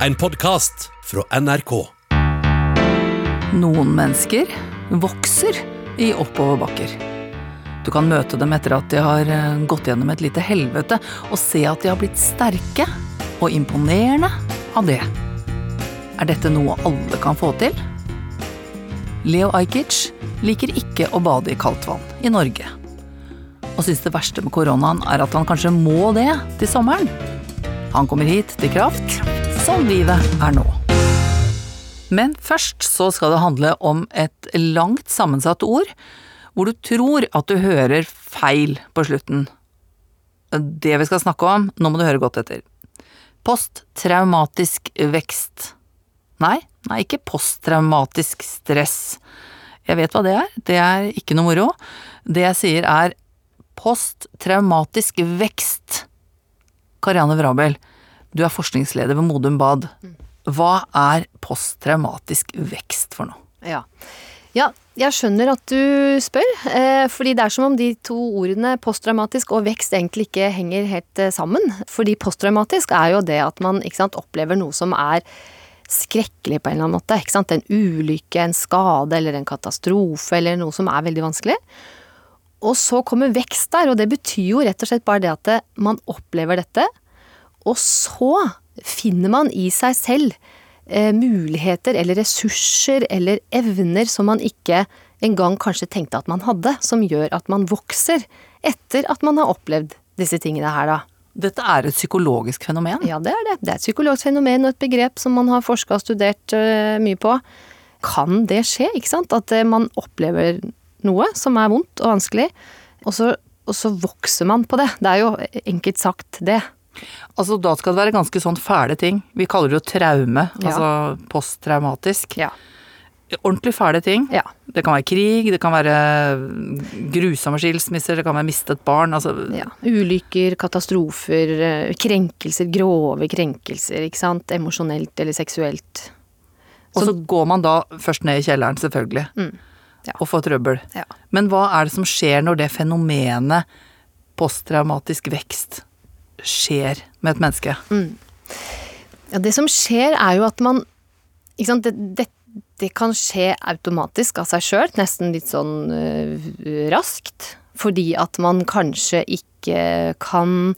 En podkast fra NRK. Noen mennesker vokser i oppoverbakker. Du kan møte dem etter at de har eh, gått gjennom et lite helvete, og se at de har blitt sterke og imponerende av det. Er dette noe alle kan få til? Leo Ajkic liker ikke å bade i kaldt vann i Norge. Og syns det verste med koronaen er at han kanskje må det til sommeren. Han kommer hit til Kraft, som livet er nå. Men først så skal det handle om et langt sammensatt ord, hvor du tror at du hører feil på slutten. Det vi skal snakke om, nå må du høre godt etter. Posttraumatisk vekst. Nei, nei, ikke posttraumatisk stress. Jeg vet hva det er, det er ikke noe moro. Det jeg sier er posttraumatisk vekst. Karianne Vrabel, du er forskningsleder ved Modum Bad. Hva er posttraumatisk vekst for noe? Ja. ja, jeg skjønner at du spør, eh, fordi det er som om de to ordene posttraumatisk og vekst egentlig ikke henger helt eh, sammen. Fordi posttraumatisk er jo det at man sant, opplever noe som er skrekkelig på en eller annen måte. Ikke sant? En ulykke, en skade eller en katastrofe eller noe som er veldig vanskelig. Og så kommer vekst der, og det betyr jo rett og slett bare det at man opplever dette, og så finner man i seg selv eh, muligheter eller ressurser eller evner som man ikke engang kanskje tenkte at man hadde, som gjør at man vokser etter at man har opplevd disse tingene her, da. Dette er et psykologisk fenomen? Ja, det er det. Det er et psykologisk fenomen og et begrep som man har forska og studert uh, mye på. Kan det skje, ikke sant? At uh, man opplever noe som er vondt og vanskelig, og så, og så vokser man på det. Det er jo enkelt sagt det. Altså da skal det være ganske sånn fæle ting. Vi kaller det jo traume, Ja. altså posttraumatisk. Ja. Ordentlig fæle ting. Ja. Det kan være krig, det kan være grusomme skilsmisser, det kan være mistet barn. Altså. Ulykker, katastrofer, eh, krenkelser, grove krenkelser, ikke sant. Emosjonelt eller seksuelt. og så går man da først ned i kjelleren, selvfølgelig, Mm. Ja. og får trøbbel. Ja. Men hva er det som skjer når det fenomenet posttraumatisk vekst skjer med et menneske? Ja, det som skjer er jo at man ikke sant, det, det, det kan skje automatisk av seg sjøl, nesten litt sånn øh, raskt. Fordi at man kanskje ikke kan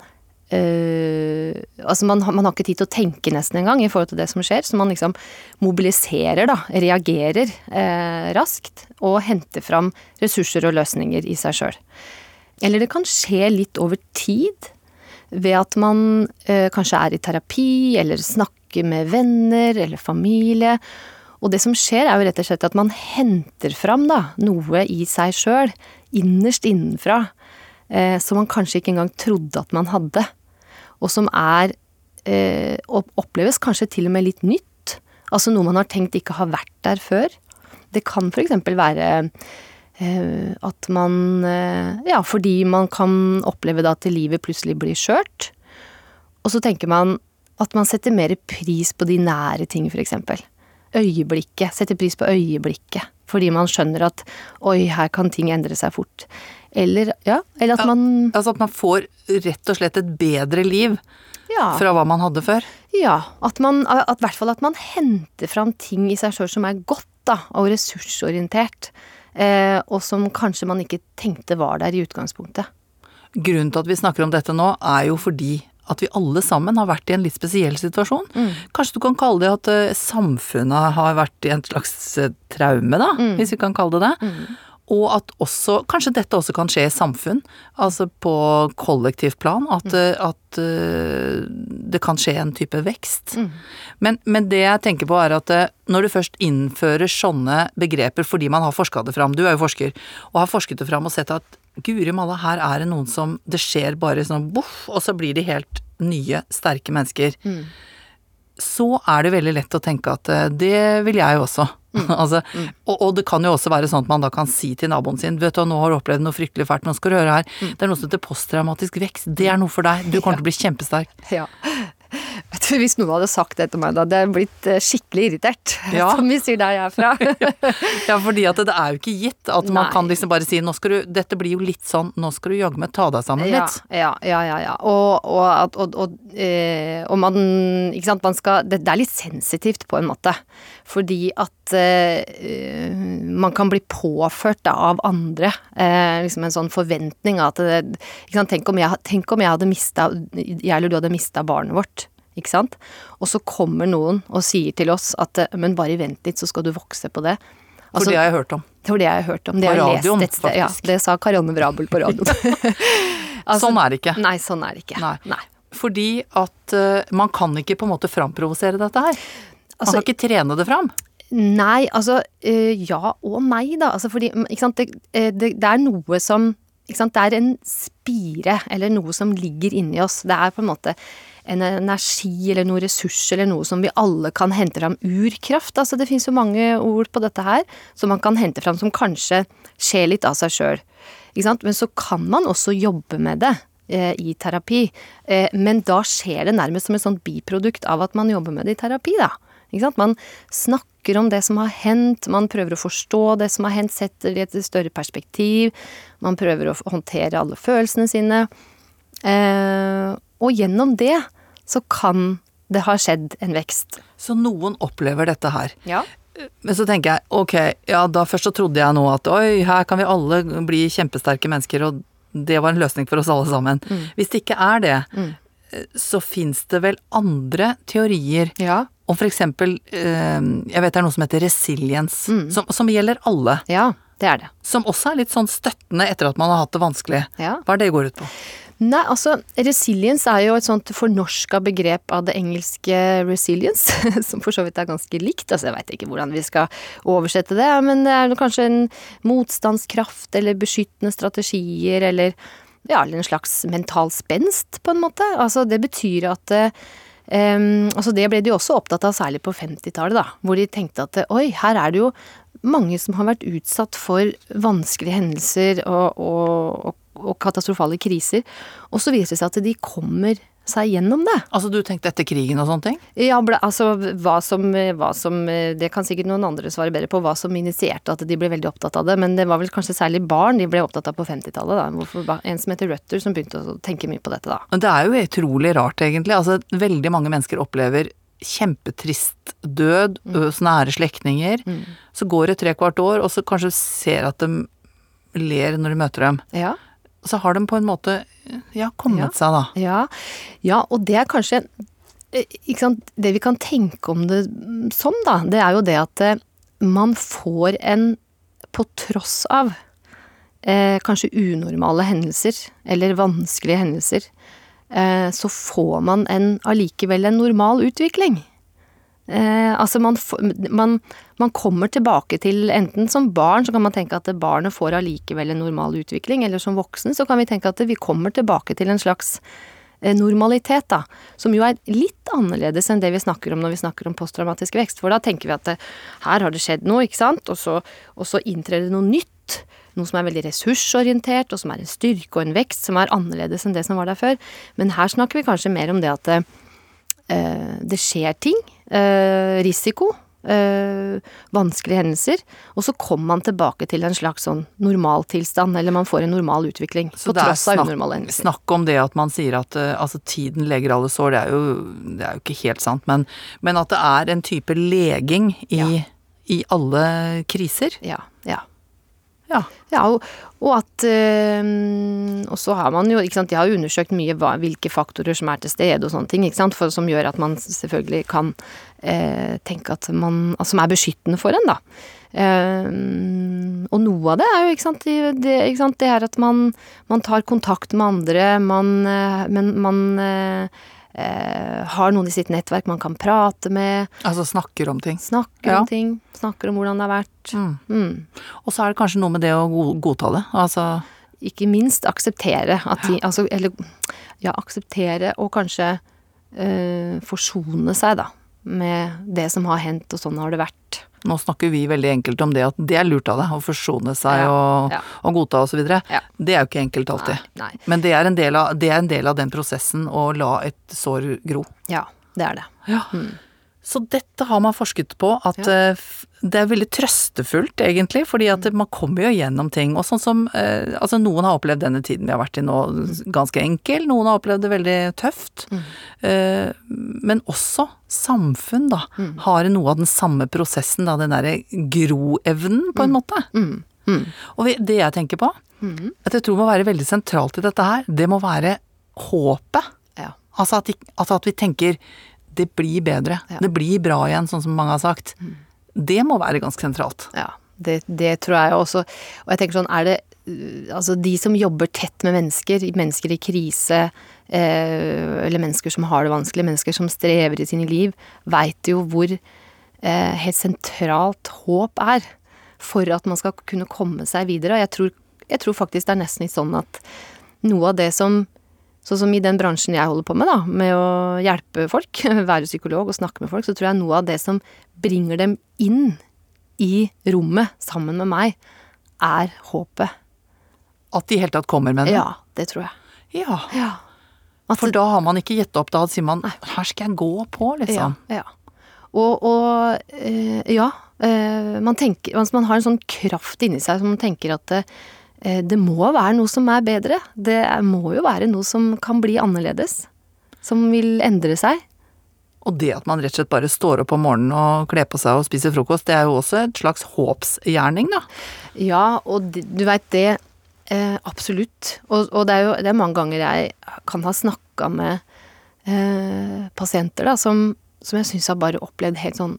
Uh, altså man, man har ikke tid til å tenke nesten engang i forhold til det som skjer, så man liksom mobiliserer, da, reagerer uh, raskt og henter fram ressurser og løsninger i seg sjøl. Eller det kan skje litt over tid ved at man eh, kanskje er i terapi, eller snakker med venner eller familie. Og det som skjer, er jo rett og slett at man henter fram da, noe i seg sjøl, innerst innenfra, eh, som man kanskje ikke engang trodde at man hadde. Og som er eh, oppleves kanskje til og med litt nytt. Altså noe man har tenkt ikke har vært der før. Det kan eksempel være at man eh, Ja, fordi man kan oppleve da at livet plutselig blir skjørt. Og så tenker man at man setter mer pris på de nære ting, eksempel. Øyeblikket. Setter pris på øyeblikket. Fordi man skjønner at oi, her kan ting endre seg fort. Eller, ja, eller at Ja. man Altså at man får rett og slett et bedre liv Ja. fra hva man hadde før. Ja, at man, at, i hvert fall at man henter fram ting i seg sjøl som er godt, da, og ressursorientert. Eh, og som kanskje man ikke tenkte var der i utgangspunktet. Grunnen til at vi snakker om dette nå, er jo fordi at vi alle sammen har vært i en litt spesiell situasjon. Kanskje du kan kalle det at eh, samfunnet har vært i en slags eh, traume, da, hvis vi kan kalle det det. Og at også, kanskje dette også kan skje i samfunn, altså på kollektivt plan, at, mm. at eh, det kan skje en type vekst. Men, men det jeg tenker på er at eh, når du først innfører sånne begreper fordi man har forska det fram, du er jo forsker, og har forsket det fram og sett at guri malla, her er det noen som Det skjer bare sånn boff, og så blir de helt nye, sterke mennesker. Så er det veldig lett å tenke at eh, det vil jeg også. altså, og, og det kan jo også være sånn at man da kan si til naboen sin vet du, nå har du opplevd noe fryktelig fælt, nå skal du høre her. Det er noe som heter posttraumatisk vekst. Det er noe for deg. Du kommer til å bli kjempesterk. Ja. Vet du, Hvis noen hadde sagt det til meg, da hadde jeg blitt eh, skikkelig irritert. Ja. Som vi sier der jeg er fra. Ja, fordi at det er jo ikke gitt at man Nei. kan liksom bare si nå skal du, dette blir jo litt sånn, nå skal du jaggu meg ta deg sammen Ja, litt. ja, ja, ja. ja. Og, og, og, eh, og man Ikke sant, man skal det, det er litt sensitivt på en måte. Fordi at eh, man kan bli påført da, av andre eh, liksom en sånn forventning av at sant, tenk, om jeg, tenk om jeg hadde mista Jeg eller du hadde mista barnet vårt. Ikke sant? Og så kommer noen og sier til oss at eh, men bare vent litt, så skal du vokse på det. For Altså, det har jeg hørt om. For det har jeg hørt om. Det På radioen, lest et. Ja, det sa Karianne Vrabel på radioen. Altså, sånn er det ikke. Nei, sånn er det ikke. Nei. Nei. Fordi at uh, man kan ikke på en måte framprovosere dette her. Man Altså, kan ikke trene det fram. Nei, altså eh, ja og nei, da. Altså fordi mm, sant, det, eh, det, det er noe som sant, Det er en spire, eller noe som ligger inni oss. Det er på en måte en energi eller noe ressurs eller noe som vi alle kan hente fram. Urkraft. Altså det finnes jo mange ord på dette her som man kan hente fram som kanskje skjer litt av seg sjøl. Men så kan man også jobbe med det eh, i terapi. Eh, men da skjer det nærmest som et sånt biprodukt av at man jobber med det i terapi, da. Man snakker om det som har hendt, man prøver å forstå det som har hendt, setter det i et større perspektiv. Man prøver å håndtere alle følelsene sine. Eh, og gjennom det så kan det ha skjedd en vekst. Så noen opplever dette her. Ja. Men så tenker jeg, ok, ja da først så trodde jeg nå at oi, her kan vi alle bli kjempesterke mennesker, og det var en løsning for oss alle sammen. Hvis det ikke er det, mm. så fins det vel andre teorier Ja. Om for eksempel, eh, jeg vet det er noe som heter resilience, som, som gjelder alle. Ja, det er det. Som også er litt sånn støttende etter at man har hatt det vanskelig. Ja. Hva er det går ut på? Nei, altså resilience er jo et sånt fornorska begrep av det engelske resilience, som for så vidt er ganske likt. Altså jeg veit ikke hvordan vi skal oversette det, men det er kanskje en motstandskraft eller beskyttende strategier eller ja, eller en slags mental spenst, på en måte. Altså det betyr at eh, em, altså det ble de også opptatt av, særlig på 50-tallet, da. Hvor de tenkte at oi, her er det jo mange som har vært utsatt for vanskelige hendelser og, og, og, og katastrofale kriser. Og så viser det seg at de kommer seg gjennom det. Altså du tenkte etter krigen og sånne ting? Ja, ble, altså hva som, hva som Det kan sikkert noen andre svare bedre på, hva som initierte at de ble veldig opptatt av det. Men det var vel kanskje særlig barn de ble opptatt av på 50-tallet. da. Hvorfor ba- En som heter Rutter som begynte å tenke mye på dette, da. Men det er jo utrolig rart, egentlig. Altså, veldig mange mennesker opplever kjempetrist død hos nære slektninger. Så går det tre kvart år, og så kanskje ser at de ler når de møter dem. Ja. Så har de på en måte ja, kommet Ja. seg, da. Ja, ja og det er kanskje eh, sant, Det vi kan tenke om det som, da, det er jo det at eh, man får en På tross av eh, kanskje unormale hendelser, eller vanskelige hendelser, eh, så får man en allikevel en normal utvikling. Eh, altså man, man, man kommer tilbake til enten som barn, så kan man tenke at barnet får allikevel en normal utvikling, eller som voksen så kan vi tenke at vi kommer tilbake til en slags eh, normalitet, da. Som jo er litt annerledes enn det vi snakker om når vi snakker om posttraumatisk vekst. For da tenker vi at det, her har det skjedd noe, ikke sant, og så, og så inntrer det noe nytt. Noe som er veldig ressursorientert, og som er en styrke og en vekst som er annerledes enn det som var der før. Men her snakker vi kanskje mer om det at eh, eh, det skjer ting. eh, risiko. eh, vanskelige hendelser. Og så kommer man tilbake til en slags sånn normaltilstand, eller man får en normal utvikling. Så på tross av unormale hendelser. snakk om det at man sier at eh, altså, tiden leger alle sår, det er jo, det er jo ikke helt sant. Men, men at det er en type leging i, Ja. i alle kriser. Ja, ja. Ja. Og, og at øh, Og så har man jo, ikke sant, de har undersøkt mye hva, hvilke faktorer som er til stede og sånne ting, ikke sant, for, som gjør at man selvfølgelig kan øh, tenke at man altså, Som er beskyttende for en, da. Uh, og noe av det er jo, ikke sant, det, ikke sant, det er at man, man tar kontakt med andre, man, men man eh, har noen i sitt nettverk man kan prate med, Altså snakker om ting. snakker Ja. om ting, snakker om hvordan det har vært. Mm. Mm. Og så er det kanskje noe med det å go- godta det. Altså ikke minst akseptere at de Altså, eller ja, akseptere og kanskje eh, forsone seg, da, med det som har hendt, og sånn har det vært. Nå snakker vi veldig enkelt om det at det er lurt av det, å forsone seg Ja, og, ja. og godta videre. Ja. Det er jo ikke enkelt alltid. Nei, nei. Men det er, en del av, det er en del av den prosessen å la et sår gro. Ja. det er det. Ja. Så dette har man forsket på, at ja. det er veldig trøstefullt egentlig, fordi at man kommer jo gjennom ting. Og sånn som eh, Altså noen har opplevd denne tiden vi har vært i nå ganske enkel, noen har opplevd det veldig tøft. Mm. men også samfunn, da, har noe av den samme prosessen, da, den derre groevnen, på en måte. Og det jeg tenker på, at jeg tror må være veldig sentralt i dette her, det må være håpet. Ja. Altså at, altså at vi tenker det blir bedre, Ja. det blir bra igjen, sånn som mange har sagt. Det må være ganske sentralt. Ja, det, det tror jeg også. Og jeg tenker sånn, er det uh, Altså, de som jobber tett med mennesker, mennesker i krise, eh, eller mennesker som har det vanskelig, mennesker som strever i sine liv, veit jo hvor eh, helt sentralt håp er for at man skal kunne komme seg videre. Og jeg tror, jeg tror faktisk det er nesten litt sånn at noe av det som Sånn som i den bransjen jeg holder på med, da, med å hjelpe folk, være psykolog og snakke med folk, så tror jeg noe av det som bringer dem inn i rommet sammen med meg, er håpet. At de i hele tatt kommer med det. Ja, det tror jeg. Ja. Ja. For da har man ikke gitt opp, da sier man her skal jeg gå på, liksom. Ja. ja. Og, og øh, ja, Øh, man tenker altså Man har en sånn kraft inni seg som man tenker at eh, det må være noe som er bedre. Det må jo være noe som kan bli annerledes. Som vil endre seg. Og det at man rett og slett bare står opp om morgenen og kler på seg og spiser frokost, det er jo også et slags håpsgjerning, da. Ja, og du veit det eh, Absolutt. Og, og det er jo det er mange ganger jeg kan ha snakka med eh, pasienter da, som, som jeg syns har bare opplevd helt sånn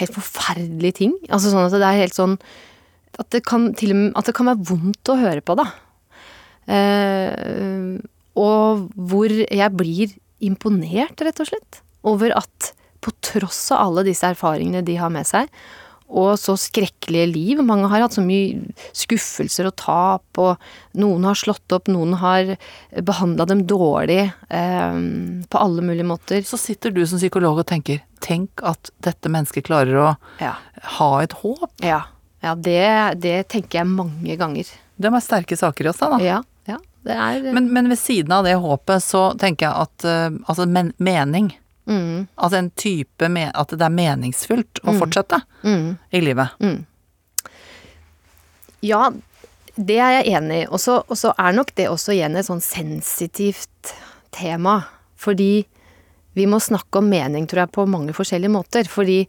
Helt forferdelige ting. Altså sånn at det er helt sånn At det kan med At det kan være vondt å høre på, da. Eh, og hvor jeg blir imponert, rett og slett, over at på tross av alle disse erfaringene de har med seg, og så skrekkelige liv. Mange har hatt så mye skuffelser og tap, og noen har slått opp, noen har behandla dem dårlig eh, på alle mulige måter. Så sitter du som psykolog og tenker tenk at dette mennesket klarer å Ja. ha et håp. Ja, ja det, det tenker jeg mange ganger. Det er være sterke saker i oss, da. da. Ja, ja. Det er Men, men ved siden av det håpet, så tenker jeg at uh, altså men, mening mm, Altså en type At det er meningsfullt å fortsette mm. i livet. Ja, det er jeg enig i. Og så er nok det også igjen et sånn sensitivt tema. Fordi vi må snakke om mening, tror jeg, på mange forskjellige måter. Fordi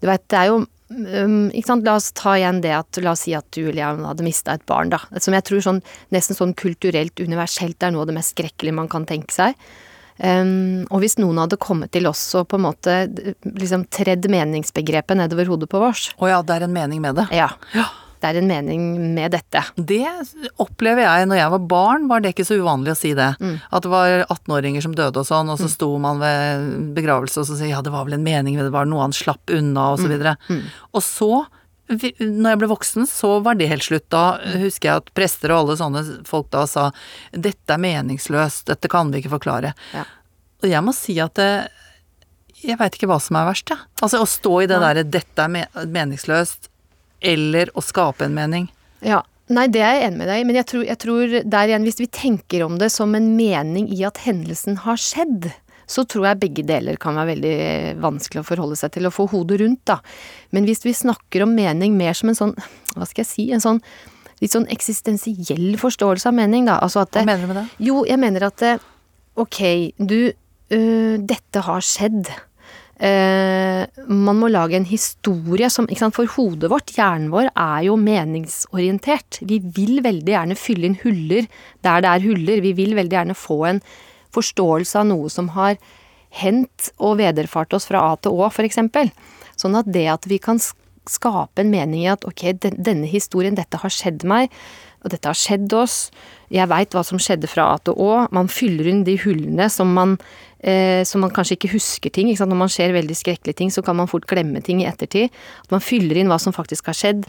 du vet, det er jo um, ikke sant? La oss ta igjen det at La oss si at jeg hadde mista et barn, da. Som jeg tror sånn nesten sånn kulturelt, universelt er noe av det mest skrekkelige man kan tenke seg. Um, og hvis noen hadde kommet til oss og på en måte liksom tredd meningsbegrepet nedover hodet på oss Å ja, det er en mening med det. Ja. Det er en mening med dette. Det opplever jeg når jeg var barn, var det ikke så uvanlig å si det. At det var 18-åringer som døde og sånn, og så sto man ved begravelse og så sier ja, det var vel en mening med det, var noe han slapp unna og så videre. Og så, når jeg ble voksen, så var det helt slutt. Da husker jeg at prester og alle sånne folk da sa dette er meningsløst, dette kan vi ikke forklare. Ja. Og jeg må si at det, jeg veit ikke hva som er verst, jeg. Altså å stå i det derre 'dette er meningsløst', eller å skape en mening. Ja. Nei, det er jeg enig med deg i, men jeg tror, jeg tror der igjen, hvis vi tenker om det som en mening i at hendelsen har skjedd, så tror jeg begge deler kan være veldig vanskelig å forholde seg til å få hodet rundt, da. Men hvis vi snakker om mening mer som en sånn, hva skal jeg si, en sånn litt sånn eksistensiell forståelse av mening, da. Altså at Hva mener du med det? Jo, jeg mener at ok, du, øh, dette har skjedd. Eh, man må lage en historie som sant, For hodet vårt, hjernen vår, er jo meningsorientert. Vi vil veldig gjerne fylle inn huller der det er huller. Vi vil veldig gjerne få en forståelse av noe som har hendt og vederfart oss fra A til Å, eksempel. Sånn at det at vi kan skape en mening i at ok, denne historien, dette har skjedd meg, og dette har skjedd oss, jeg veit hva som skjedde fra A til Å, man fyller inn de hullene som man, eh, som man kanskje ikke husker ting, ikke når man ser veldig skrekkelige ting, så kan man fort glemme ting i ettertid, at man fyller inn hva som faktisk har skjedd.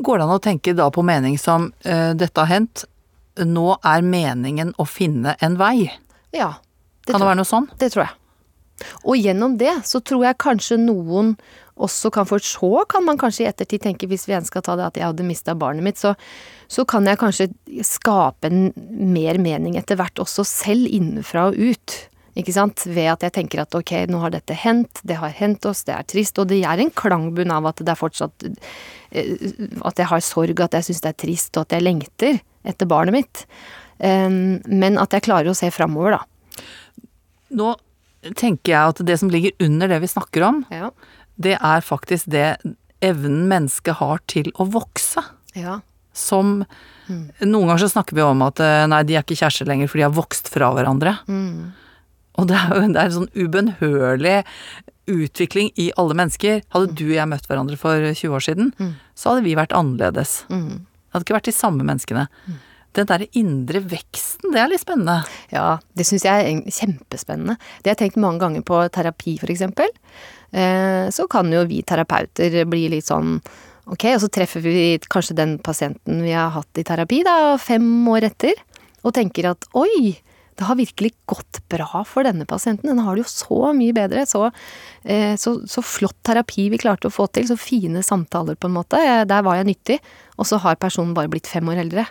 Går det an å tenke da på mening som eh, 'dette har hendt', nå er meningen å finne en vei? Ja. Det Kan det være noe sånn? det tror jeg. Og gjennom det så tror jeg kanskje noen også kan For Så kan man kanskje i ettertid tenke, hvis vi igjen skal ta det at jeg hadde mista barnet mitt, så, så kan jeg kanskje skape en mer mening etter hvert også selv innenfra og ut. Ikke sant? Ved at jeg tenker at ok, nå har dette hendt, det har hendt oss, det er trist. Og det er en klangbunn av at det er fortsatt eh, At jeg har sorg, at jeg syns det er trist, og at jeg lengter etter barnet mitt. Um, men at jeg klarer å se framover, da. Nå tenker jeg at det som ligger under det vi snakker om, Ja. Det er faktisk det evnen mennesket har til å vokse. Ja. Som Noen ganger så snakker vi om at eh, nei, de er ikke kjærester lenger, for de har vokst fra hverandre. Og det er jo det er en sånn ubønnhørlig utvikling i alle mennesker. Hadde du og jeg møtt hverandre for 20 år siden, så hadde vi vært annerledes. Mm. Det hadde ikke vært de samme menneskene. Den derre indre veksten, det er litt spennende. Ja, det syns jeg er kjempespennende. Det har jeg tenkt mange ganger på terapi, for eksempel. Eh, så kan jo vi terapeuter bli litt sånn ok, og så treffer vi kanskje den pasienten vi har hatt i terapi da, fem år etter, og tenker at oi, det har virkelig gått bra for denne pasienten. Den har det jo så mye bedre. Så, eh, så, så flott terapi vi klarte å få til. Så fine samtaler, på en måte. Eh, Der var jeg nyttig. Og så har personen bare blitt fem år eldre.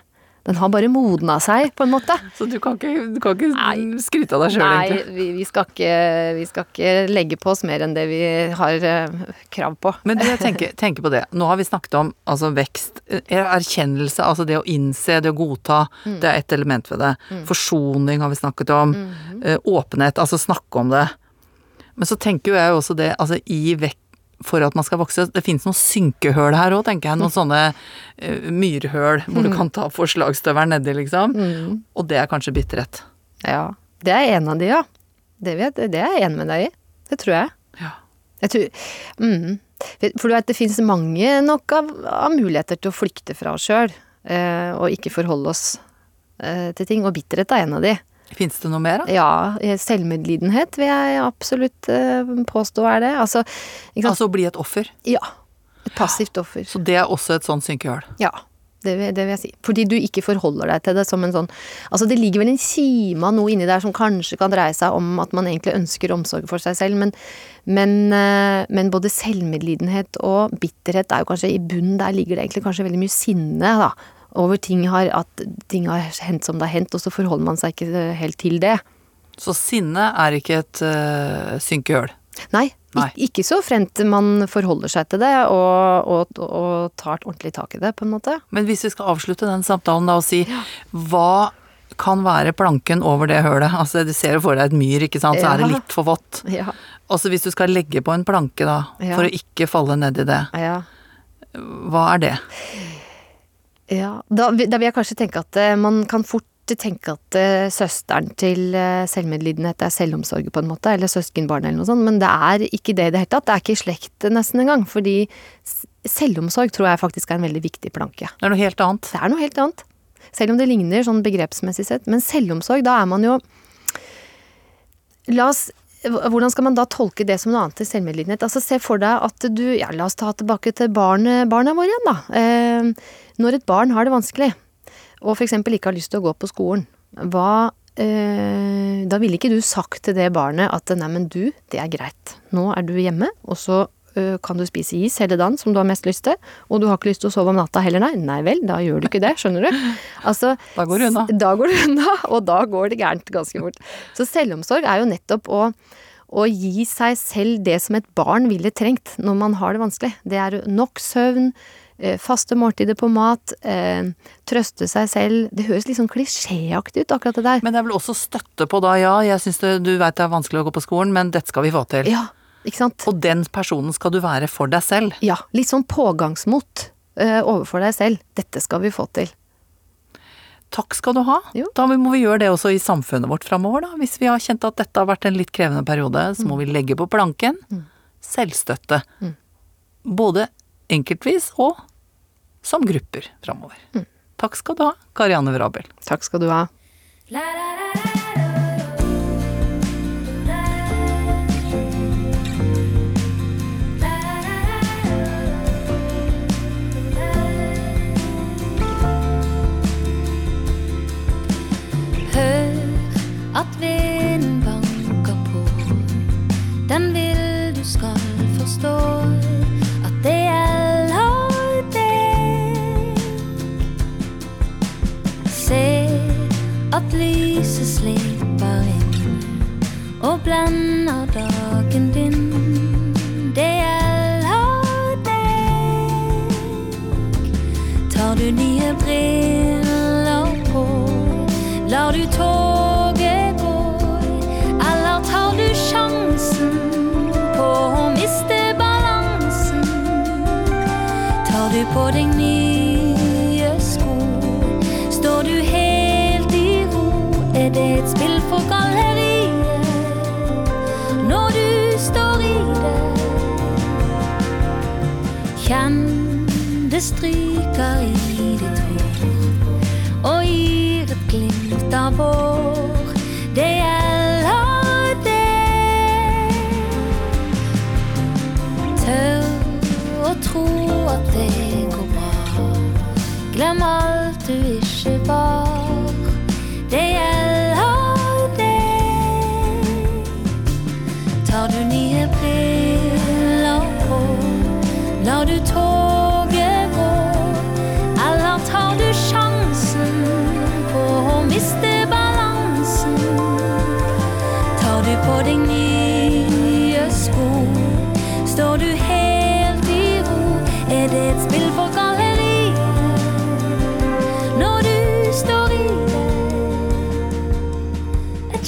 Den har bare modna seg, på en måte. Så du kan ikke, du kan ikke Nei. skryte av deg sjøl, Nei, egentlig. vi, vi, skal ikke, vi skal ikke legge på oss mer enn det vi har uh, krav på. Men du, jeg tenker, tenker på det. Nå har vi snakket om altså, vekst, eh, erkjennelse, altså det å innse, det å godta. Det er ett element ved det. Forsoning har vi snakket om. Eh, Åpenhet, altså snakke om det. Men så tenker jo jeg også det, altså i vekk for at man skal vokse. Det finnes noen synkehøl her òg, tenker jeg. Noen sånne eh, myrhøl hvor du kan ta forslagsstøvelen nedi, liksom. Og det er kanskje bitterhet. Ja. Det er en av de, ja. Det, vet, det er jeg enig med deg i. Det tror jeg. Ja. jeg tror, mm. For du vet, det finnes mange nok av, av muligheter til å flykte fra oss sjøl, eh, og ikke forholde oss eh, til ting. Og bitterhet er en av de. Fins det noe mer, da? Ja, eh, selvmedlidenhet vil jeg absolutt eh, påstå er det. Altså? Altså å bli et offer. Ja. Et passivt offer. Så det er også et sånt synkehull. Ja, det vil, det vil jeg si. Fordi du ikke forholder deg til det som en sånn Altså det ligger vel en kime av noe inni der som kanskje kan dreie seg om at man egentlig ønsker omsorg for seg selv, men, men, eh, men både selvmedlidenhet og bitterhet er jo kanskje i bunnen der ligger det egentlig kanskje veldig mye sinne, da. Over ting har, at ting har hendt som det har hendt, og så forholder man seg ikke helt til det. Så sinne er ikke et uh, synkehull. Nei, Nei. Ik ikke så fremt man forholder seg til det og, og, og tar ordentlig tak i det, på en måte. Men hvis vi skal avslutte den samtalen da og si hva kan være planken over det hølet? Altså du ser jo for deg et myr, ikke sant, så er det litt for vått. Ja. Altså hvis du skal legge på en planke da, Ja. for å ikke falle ned i det, ja. hva er det? Ja, da, da vil jeg kanskje tenke at eh, man kan fort tenke at eh, søsteren til eh, selvmedlidenhet er selvomsorg på en måte, eller søskenbarn eller noe sånt, men det er ikke det i det hele tatt. Det er ikke i slekt nesten engang, fordi selvomsorg tror jeg faktisk er en veldig viktig planke. Det er noe helt annet. Det er noe helt annet. Selv om det ligner sånn begrepsmessig sett. Men selvomsorg, da er man jo La oss hvordan skal man da tolke det som noe annet til selvmedlidenhet? Altså Se for deg at du ja, La oss ta tilbake til barn, barna våre igjen, da. Eh, når et barn har det vanskelig, og f.eks. ikke har lyst til å gå på skolen, hva eh, Da ville ikke du sagt til det barnet at nei, men du, det er greit. Nå er du hjemme, og så kan du spise is hele dagen som du har mest lyst til, og du har ikke lyst til å sove om natta heller, nei. Nei vel, da gjør du ikke det, skjønner du. Altså, Da går det unna. da går det unna, og da går det gærent ganske fort. Så selvomsorg er jo nettopp å, å gi seg selv det som et barn ville trengt når man har det vanskelig. Det er nok søvn, eh, faste måltider på mat, eh, trøste seg selv. Det høres litt sånn klisjéaktig ut, akkurat det der. Men det er vel også støtte på da, ja, jeg syns du veit det er vanskelig å gå på skolen, men dette skal vi få til. Ja, ikke sant? Og den personen skal du være for deg selv. Ja, litt sånn pågangsmot uh, overfor deg selv. Dette skal vi få til. Takk skal du ha. Jo. Da må vi gjøre det også i samfunnet vårt framover, da. Hvis vi har kjent at dette har vært en litt krevende periode, så må vi legge på planken selvstøtte. Både enkeltvis og som grupper framover. Takk skal du ha, Karianne Vrabel. Takk skal du ha. Hør at vinden banker på. Den vil du skal forstå at det gjelder deg. Se at lyset slipper inn og blender dagen din. Det gjelder deg. Tar du nye briller stryker i ditt hår og gir et glimt av vår.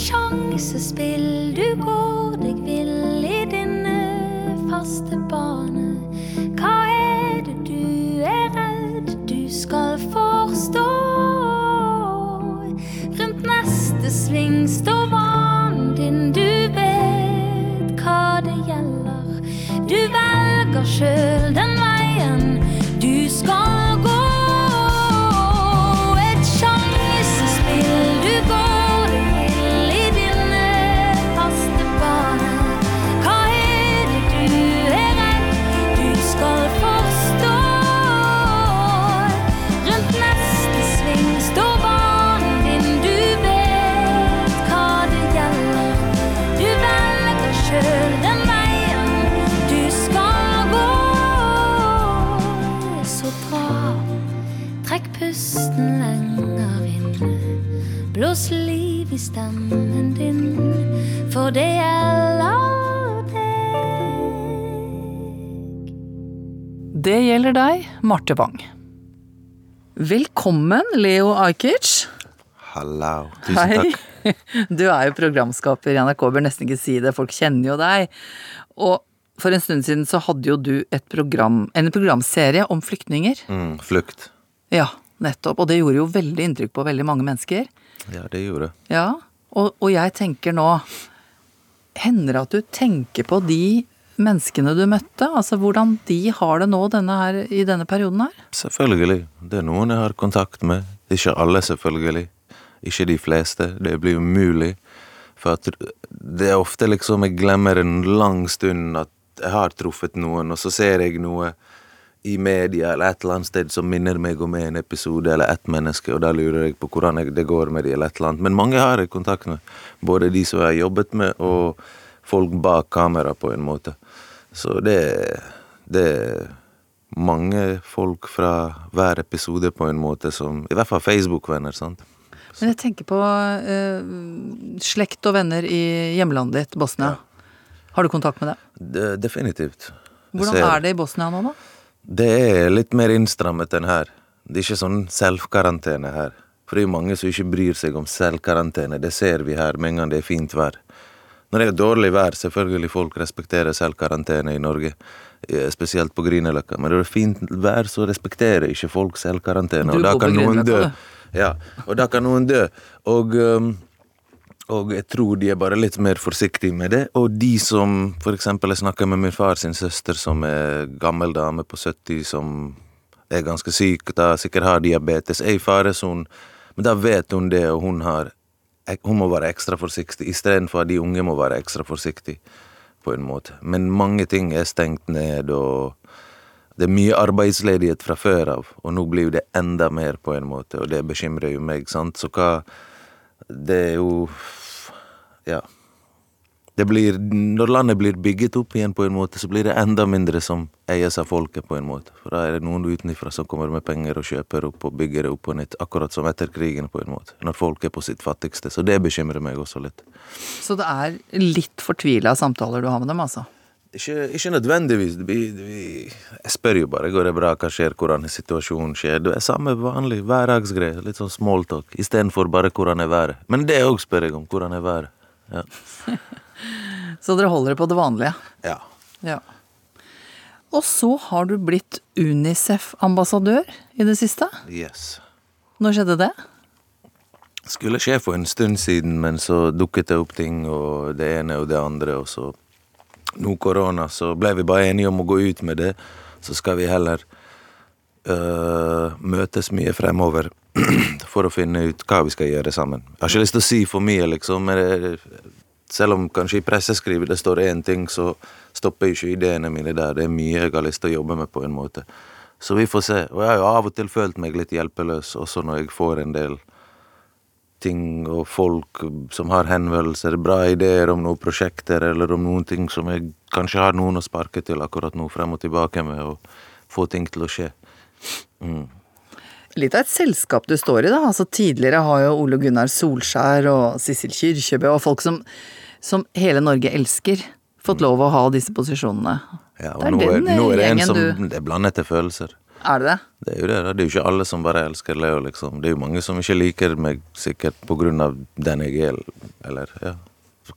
Sjansespill, du går deg vill i dine faste bane. Hva er det du er redd du skal forstå? Rundt neste sving står Det gjelder deg, Marte Wang. Velkommen, Leo Ajkic. Hallo. Tusen takk. Du er jo programskaper i NRK, bør nesten ikke si det, folk kjenner jo deg. Og for en stund siden så hadde jo du et program, en programserie om flyktninger. Mm, flukt. Ja, nettopp. Og det gjorde jo veldig inntrykk på veldig mange mennesker. Ja, det gjorde det. Ja, og, og jeg tenker nå Hender det at du tenker på de menneskene du møtte? Altså hvordan de har det nå denne her, i denne perioden her? Selvfølgelig. Det er noen jeg har kontakt med. Ikke alle, selvfølgelig. Ikke de fleste. Det blir umulig. For at det er ofte liksom Jeg glemmer en lang stund at jeg har truffet noen, og så ser jeg noe i media eller et eller annet sted som minner meg om en episode eller ett menneske, og da lurer jeg på hvordan det går med de eller et eller annet. Men mange har jeg kontakt med. Både de som jeg har jobbet med, og folk bak kamera, på en måte. Så det, det er mange folk fra hver episode, på en måte, som I hvert fall Facebook-venner, sant. Men jeg tenker på eh, slekt og venner i hjemlandet ditt, Bosnia. Har du kontakt med dem? Det, definitivt. Hvordan ser- er det i Bosnia nå, da? Det er litt mer innstrammet enn her. Det er ikke sånn selvkarantene her. For det er mange som ikke bryr seg om selvkarantene. Det ser vi her med en gang det er fint vær. Når det er dårlig vær, selvfølgelig folk respekterer selvkarantene i Norge. eh, Spesielt på Grünerløkka. Men når det er fint vær, så respekterer ikke folk selvkarantene. karantene. Og da kan noen dø. Ja, og da kan noen dø. Og, um, og jeg tror de er bare litt mer forsiktige med det. Og de som eksempel, jeg snakka med min far sin søster, som er gammel dame på 70, som er ganske syk, da sikkert har diabetes, er i faresonen. Men da vet hun det, og hun har Hun må være ekstra forsiktig, istedenfor at de unge må være ekstra forsiktige, på en måte. Men mange ting er stengt ned, og det er mye arbeidsledighet fra før av, og nå blir det enda mer, på en måte, og det bekymrer jo meg, sant. Så hva Det er jo Ja. Det blir, Når landet blir bygget opp igjen på en måte, så blir det enda mindre som eies av folket på en måte. For da er det noen utenfra som kommer med penger og kjøper opp og bygger det opp på nytt. Akkurat som etter krigen på en måte. Når folk er på sitt fattigste. Så det bekymrer meg også litt. Så det er litt fortvila samtaler du har med dem, altså? Ikke, ikke nødvendigvis. Vi, vi, jeg spør jo bare går det bra, hva skjer, hvordan situasjonen skjer. Det er samme vanlig hverdagsgreie. Litt sånn smalltalk. Istedenfor bare hvordan er været. Men det òg spør jeg om. Hvordan er været. Ja. Så dere holder det på det vanlige? ja. Ja. Og så har du blitt Unicef-ambassadør i det siste. Yes. Når skjedde det? Skulle skje for en stund siden, men så dukket det opp ting, og det ene og det andre, og så Nå korona, så ble vi bare enige om å gå ut med det. Så skal vi heller øh, møtes mye fremover for å finne ut hva vi skal gjøre sammen. Jeg har ikke lyst til å si for mye, liksom, men det, selv om kanskje i presseskrivet det står én ting, så stopper ikke ideene mine der. Det er mye jeg har lyst til å jobbe med på en måte. Så vi får se. Og jeg har jo av og til følt meg litt hjelpeløs, også når jeg får en del ting og folk som har henvendelser, bra ideer om noen prosjekter eller om noen ting som jeg kanskje har noen å sparke til akkurat nå, frem og tilbake med, og få ting til å skje. Mm. Litt av et selskap du står i, da. Altså Tidligere har jo Ole Gunnar Solskjær og Sissel Kyrkjebø og folk som, som hele Norge elsker, fått lov å ha disse posisjonene. Ja, Det er og nå, er, den, nå er det en som du- Det er blandede følelser. Er det det? Det er jo det. Det er jo ikke alle som bare elsker Leo, liksom. Det er jo mange som ikke liker meg, sikkert på grunn av den jeg er, eller ja.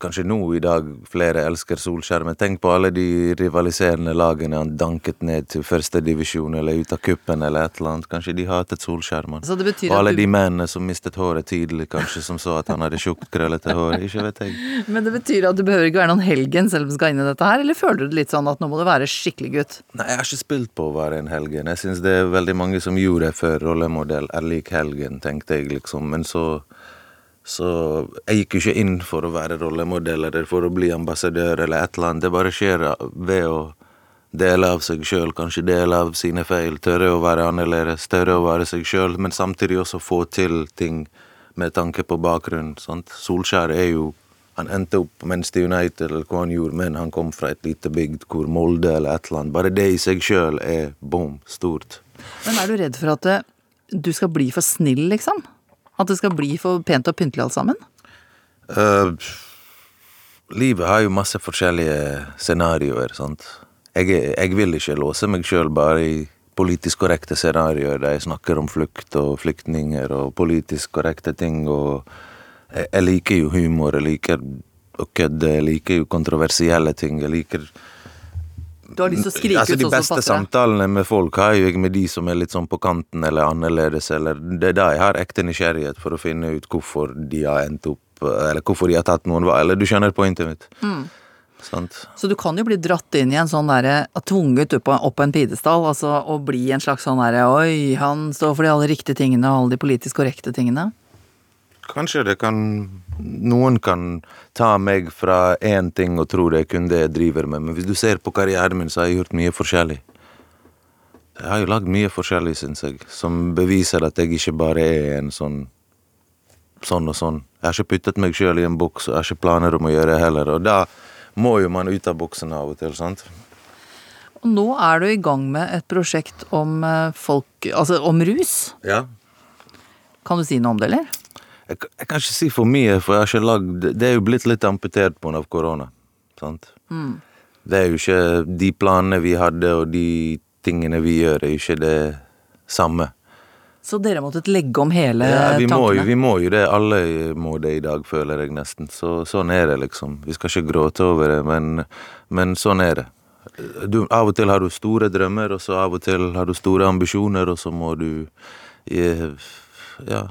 Kanskje nå i dag flere elsker Solskjær, men tenk på alle de rivaliserende lagene han danket ned til førstedivisjon eller ut av kuppen eller et eller annet. Kanskje de hatet Solskjær, mann. Og alle du- de mennene som mistet håret tidlig, kanskje, som så at han hadde tjukt, krøllete hår. Ikke vet jeg. Men det betyr at du behøver ikke være noen helgen selv om du skal inn i dette her, eller føler du det litt sånn at nå må du være skikkelig gutt? Nei, jeg har ikke spilt på å være en helgen. Jeg syns det er veldig mange som gjorde det før rollemodell er lik helgen, tenkte jeg liksom. Men så Så jeg gikk jo ikke inn for å være rollemodell eller for å bli ambassadør eller et eller annet. Det bare skjer ved å dele av seg sjøl, kanskje dele av sine feil, tørre å være annerledes, tørre å være seg sjøl, men samtidig også få til ting med tanke på bakgrunn. Sant? Solskjær er jo Han endte opp mens The United eller hva han gjorde, men han kom fra et lite bygd hvor Molde eller et eller annet. Bare det i seg sjøl er boom, stort. Men er du redd for at du skal bli for snill, liksom? At det skal bli for pent og pyntelig alt sammen? Uh, livet har jo masse forskjellige scenarioer, sant. Jeg, jeg vil ikke låse meg sjøl bare i politisk korrekte scenarioer jeg snakker om flukt og flyktninger og politisk korrekte ting, og jeg, jeg liker jo humor, jeg liker å kødde, jeg liker jo kontroversielle ting, jeg liker Du har lyst til å skrike altså, ut De sånn beste som samtalene med folk har jo jeg med de som er litt sånn på kanten eller annerledes, eller det er da jeg har ekte nysgjerrighet for å finne ut hvorfor de har endt opp Eller hvorfor de har tatt noen valg. Eller du skjønner pointet mitt. Mm. Sant? Så du kan jo bli dratt inn i en sånn derre Tvunget opp, opp på en pidestall, altså og bli en slags sånn derre Oi, han står for de alle riktige tingene og alle de politisk korrekte tingene. Kanskje det kan Noen kan ta meg fra én ting og tro det er kun det jeg driver med, men hvis du ser på karrieren min, så har jeg gjort mye forskjellig. Jeg har jo lagd mye forskjellig, syns jeg, som beviser at jeg ikke bare er en sånn sånn og sånn. Jeg har ikke puttet meg sjøl i en boks, og jeg har ikke planer om å gjøre det heller, og da må jo man ut av boksen av og til, sant? Og nå er du i gang med et prosjekt om eh, folk Altså om rus. Ja. Kan du si noe om det, eller? Jeg, jeg kan ikke si for mye, for jeg har ikke lagd Det er jo blitt litt amputert på av korona. Sant? Det er jo ikke De planene vi hadde, og de tingene vi gjør, er jo ikke det samme. Så dere har måttet legge om hele Ja, vi, må jo, vi må jo det. Alle må det i dag, føler jeg nesten. Så, sånn er det, liksom. Vi skal ikke gråte over det, men, men sånn er det. Du, av og til har du store drømmer, og så av og til har du store ambisjoner, og så må du eh, ja,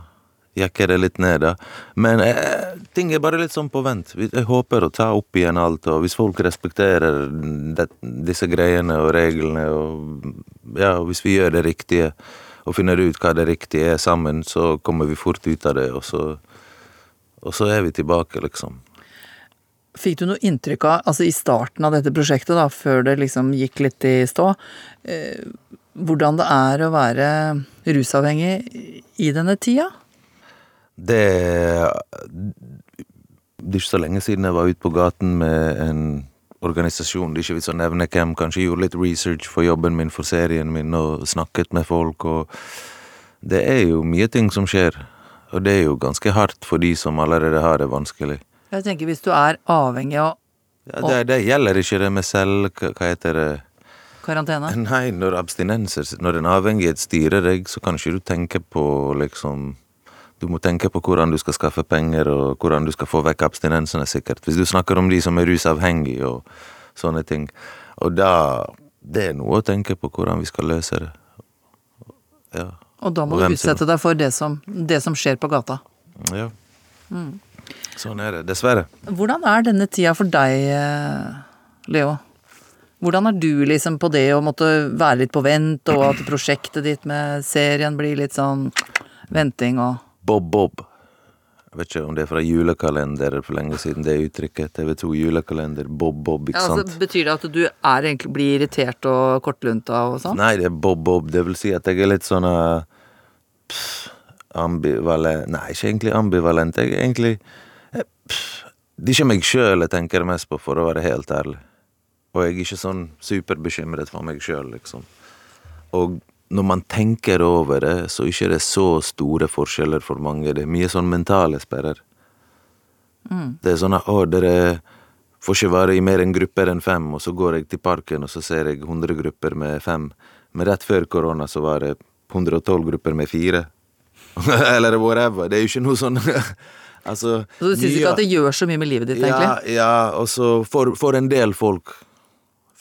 jekke det litt ned, da. Men eh, ting er bare litt sånn på vent. Jeg håper å ta opp igjen alt, og hvis folk respekterer det, disse greiene og reglene, og ja, hvis vi gjør det riktige, og finner ut hva det riktige er sammen, så kommer vi fort ut av det, og så, og så er vi tilbake, liksom. Fikk du noe inntrykk av, altså i starten av dette prosjektet, da, før det liksom gikk litt i stå, eh, hvordan det er å være rusavhengig i denne tida? Det Det er ikke så lenge siden jeg var ute på gaten med en organisasjon, det er ikke vits å nevne hvem, kanskje gjorde litt research for jobben min for serien min og snakket med folk og Det er jo mye ting som skjer, og det er jo ganske hardt for de som allerede har det vanskelig. Jeg tenker hvis du er avhengig av Ja, det, det gjelder ikke det med selv... Hva heter det? karantene. Nei, når abstinenser Når en avhengighet styrer deg, så kan ikke du tenke på liksom Du må tenke på hvordan du skal skaffe penger, og hvordan du skal få vekk abstinensene, sikkert. Hvis du snakker om de som er rusavhengige og sånne ting. Og da Det er noe å tenke på hvordan vi skal løse det. Ja. Og da må Og du utsette deg for det som, det som skjer på gata. ja. Sånn er det. Dessverre. Hvordan er denne tida for deg, eh, Leo? Hvordan er du liksom på det å måtte være litt på vent, og at prosjektet ditt med serien blir litt sånn venting og Bob Bob. Jeg vet ikke om det er fra julekalender for lenge siden, det uttrykket. TV2 julekalender, Bob Bob, ikke ja, sant? altså, Betyr det at du er egentlig blir irritert og kortlunta og sånn? Nei, det er Bob Bob. Det vil si at jeg er litt sånn uh, ambivalent Nei, ikke egentlig ambivalent. Jeg er egentlig eh, pff, Det er ikke meg sjøl jeg tenker mest på, for å være helt ærlig. Og jeg er ikke sånn superbekymret for meg sjøl, liksom. Og når man tenker over det, så er ikke det så store forskjeller for mange. Det er mye sånn mentale sperrer. Det er sånn at å, dere får ikke være i mer enn grupper enn fem, og så går jeg til parken, og så ser jeg 100 grupper med fem. Men rett før korona så var det 112 grupper med fire. Eller whatever. Det er jo ikke noe sånn Altså Så du syns ikke at det gjør så mye med livet ditt, egentlig? ja, ja, og så for, for en del folk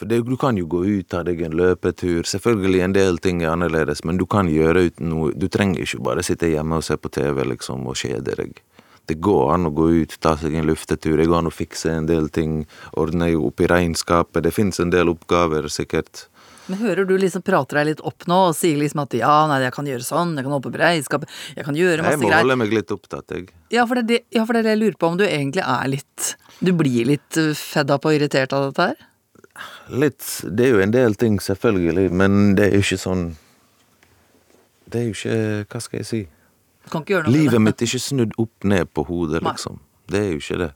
For det, du kan jo gå ut, ta deg en løpetur. Selvfølgelig en del ting er annerledes, men du kan gjøre uten noe Du trenger ikke bare sitte hjemme og se på TV liksom og kjede deg. Det går an å gå ut, ta seg en luftetur. Det går an å fikse en del ting. Ordne opp i regnskapet. Det fins en del oppgaver, sikkert. Men hører du liksom prater deg litt opp nå og sier liksom at ja, nei, jeg kan gjøre sånn, jeg kan holde på beredskap, jeg kan gjøre Jeg må greier. holde meg litt opptatt, jeg. Ja, for det ja, for det er det jeg lurer på om du egentlig er litt Du blir litt fedda på og irritert av dette her? Litt. Det er jo en del ting, selvfølgelig, men det er jo ikke sånn Det er jo ikke Hva skal jeg si? Livet mitt er ikke snudd opp ned på hodet, Nei. liksom. Det er jo ikke det.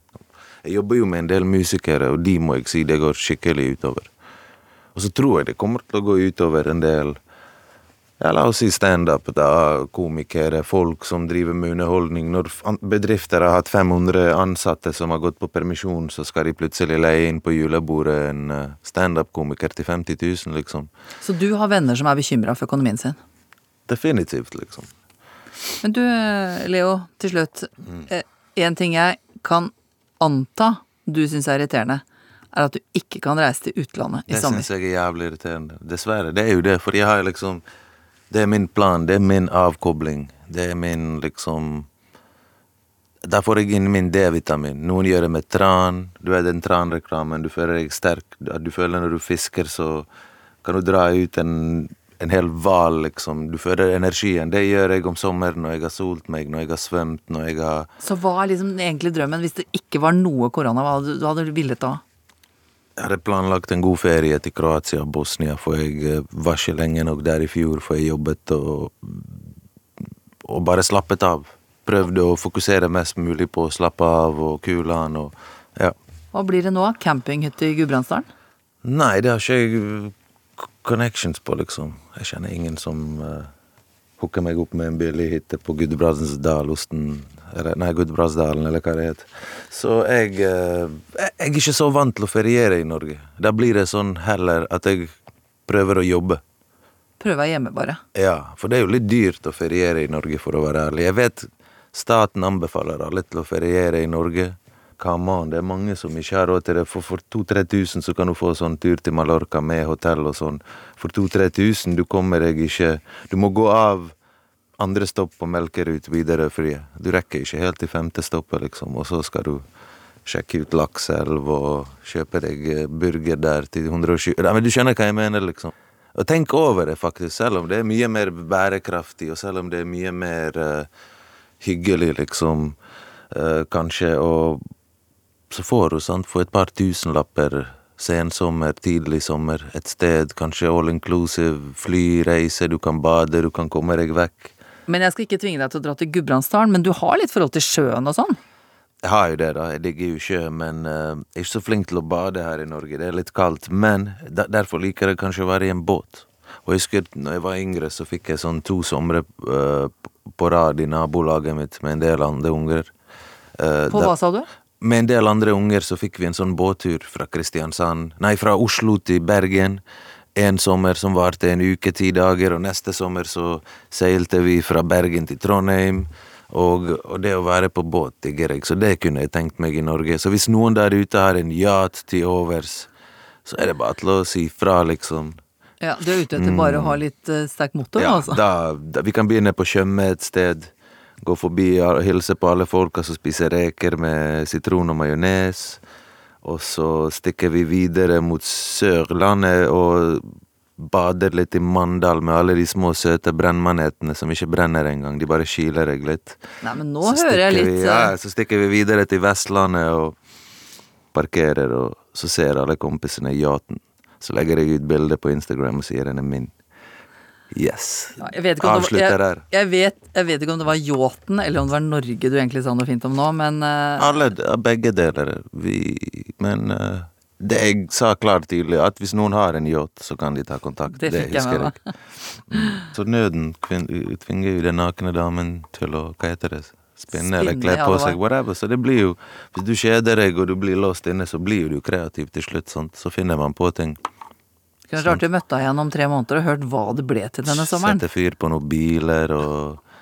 Jeg jobber jo med en del musikere, og de må jeg si det går skikkelig utover. Og så tror jeg det kommer til å gå utover en del ja, La oss si standup, da. Komikere, folk som driver med underholdning. Når bedrifter har hatt 500 ansatte som har gått på permisjon, så skal de plutselig leie inn på julebordet en eh, standup-komiker til 50 000, liksom. Så du har venner som er bekymra for økonomien sin? Definitivt, liksom. Men du, eh, Leo, til slutt. En ting jeg kan anta du syns er irriterende, er at du ikke kan reise til utlandet i Det sommer. syns jeg er jævlig irriterende. Dessverre. Det er jo det, for jeg har liksom Det er min plan, det er min avkobling. Det er min liksom Da får jeg inn min D-vitamin. Noen gjør det med tran. Du er den tranreklamen. Du føler deg sterk. Du føler når du fisker, så kan du dra ut en, en hel hval, liksom. Du føler energien. Det gjør jeg om sommeren når jeg har solt meg, når jeg har svømt, når jeg har Så hva er liksom egentlig drømmen hvis det ikke var noe korona? Hva hadde du villet da? Jeg hadde planlagt en god ferie til Kroatia og Bosnia, for jeg eh, var ikke lenge nok der i fjor, for jeg jobbet og, og bare slappet av. Prøvde å fokusere mest mulig på å slappe av og kule an og ja. Hva blir det nå? Campinghytte i Gudbrandsdalen? Nei, det har ikke jeg connections på, liksom. Jeg kjenner ingen som uh, hooker meg opp med en billig hytte på Gudbrandsdalosten Nei, Gudbrandsdalen, eller hva det heter. Så jeg, eh, jeg Jeg er ikke så vant til å feriere i Norge. Da blir det sånn heller at jeg prøver å jobbe. Prøve hjemme, bare. Ja, for det er jo litt dyrt å feriere i Norge, for å være ærlig. Jeg vet staten anbefaler alle til å feriere i Norge. Come on, det er mange som ikke har råd til det. For, for 2000-3000 så kan du få sånn tur til Mallorca med hotell og sånn. For 2000-3000 du kommer deg ikke Du må gå av andre stopp på Melkerud videre, for Du rekker ikke helt til femte stoppet, liksom, og så skal du sjekke ut Lakselv og kjøpe deg eh, burger der til 120 Nei, Men du skjønner hva jeg mener, liksom. Og tenk over det, faktisk, selv om det er mye mer bærekraftig, og selv om det er mye mer uh, hyggelig, liksom, uh, kanskje, og så får du sant, for et par tusenlapper sensommer, tidlig sommer, et sted, kanskje all inclusive, fly, reise, du kan bade, du kan komme deg vekk. Men jeg skal ikke tvinge deg til å dra til Gudbrandsdalen, men du har litt forhold til sjøen og sånn? Jeg har jo det, da. Jeg digger jo sjø, men uh, jeg er ikke så flink til å bade her i Norge. Det er litt kaldt. Men der, derfor liker jeg kanskje å være i en båt. Og jeg husker når jeg var yngre, så fikk jeg sånn to somre uh, på rad i nabolaget mitt med en del andre unger. Uh, På hva sa du? med en del andre unger så fikk vi en sånn båttur fra Kristiansand Nei, fra Oslo til Bergen. En sommer som varte en uke, ti dager, og neste sommer så seilte vi fra Bergen til Trondheim. Og, og det å være på båt digger jeg, så det kunne jeg tenkt meg i Norge. Så hvis noen der ute har en yacht til overs, så er det bare til å si fra, liksom. Ja, Du er ute etter bare å ha litt uh, sterk motor, Ja, altså? da, da, vi kan begynne på Tjøme et sted. Gå forbi og hilse på alle folka som spiser reker med sitron og majones. Og så stikker vi videre mot Sørlandet og bader litt i Mandal med alle de små, søte brennmanetene som ikke brenner engang. De bare kiler deg litt. Nei, men nå Så hører jeg litt vi, ja, eh, Så stikker vi videre til Vestlandet og parkerer, og så ser alle kompisene yachten. Så legger jeg ut bilde på Instagram og sier den er min. Yes. ja, jeg, vet det var, jeg, jeg, vet, jeg vet ikke om det var yachten, eller om det var Norge du egentlig sa noe fint om nå, men uh, Alle, begge deler. Vi, men uh, det jeg sa klart tydelig, at hvis noen har en yacht, så kan de ta kontakt. Det husker jeg. Mm. Så nøden tvinger jo den nakne damen til å Hva heter det? Spinne eller kle på det seg, whatever. Så det blir jo Hvis du kjeder deg og du blir låst inne, så blir du kreativ til slutt. sånt. Så finner man på ting. Kunne vært artig å møte deg igjen om tre måneder og hørt hva det ble til denne sommeren. Sette fyr på noen biler og,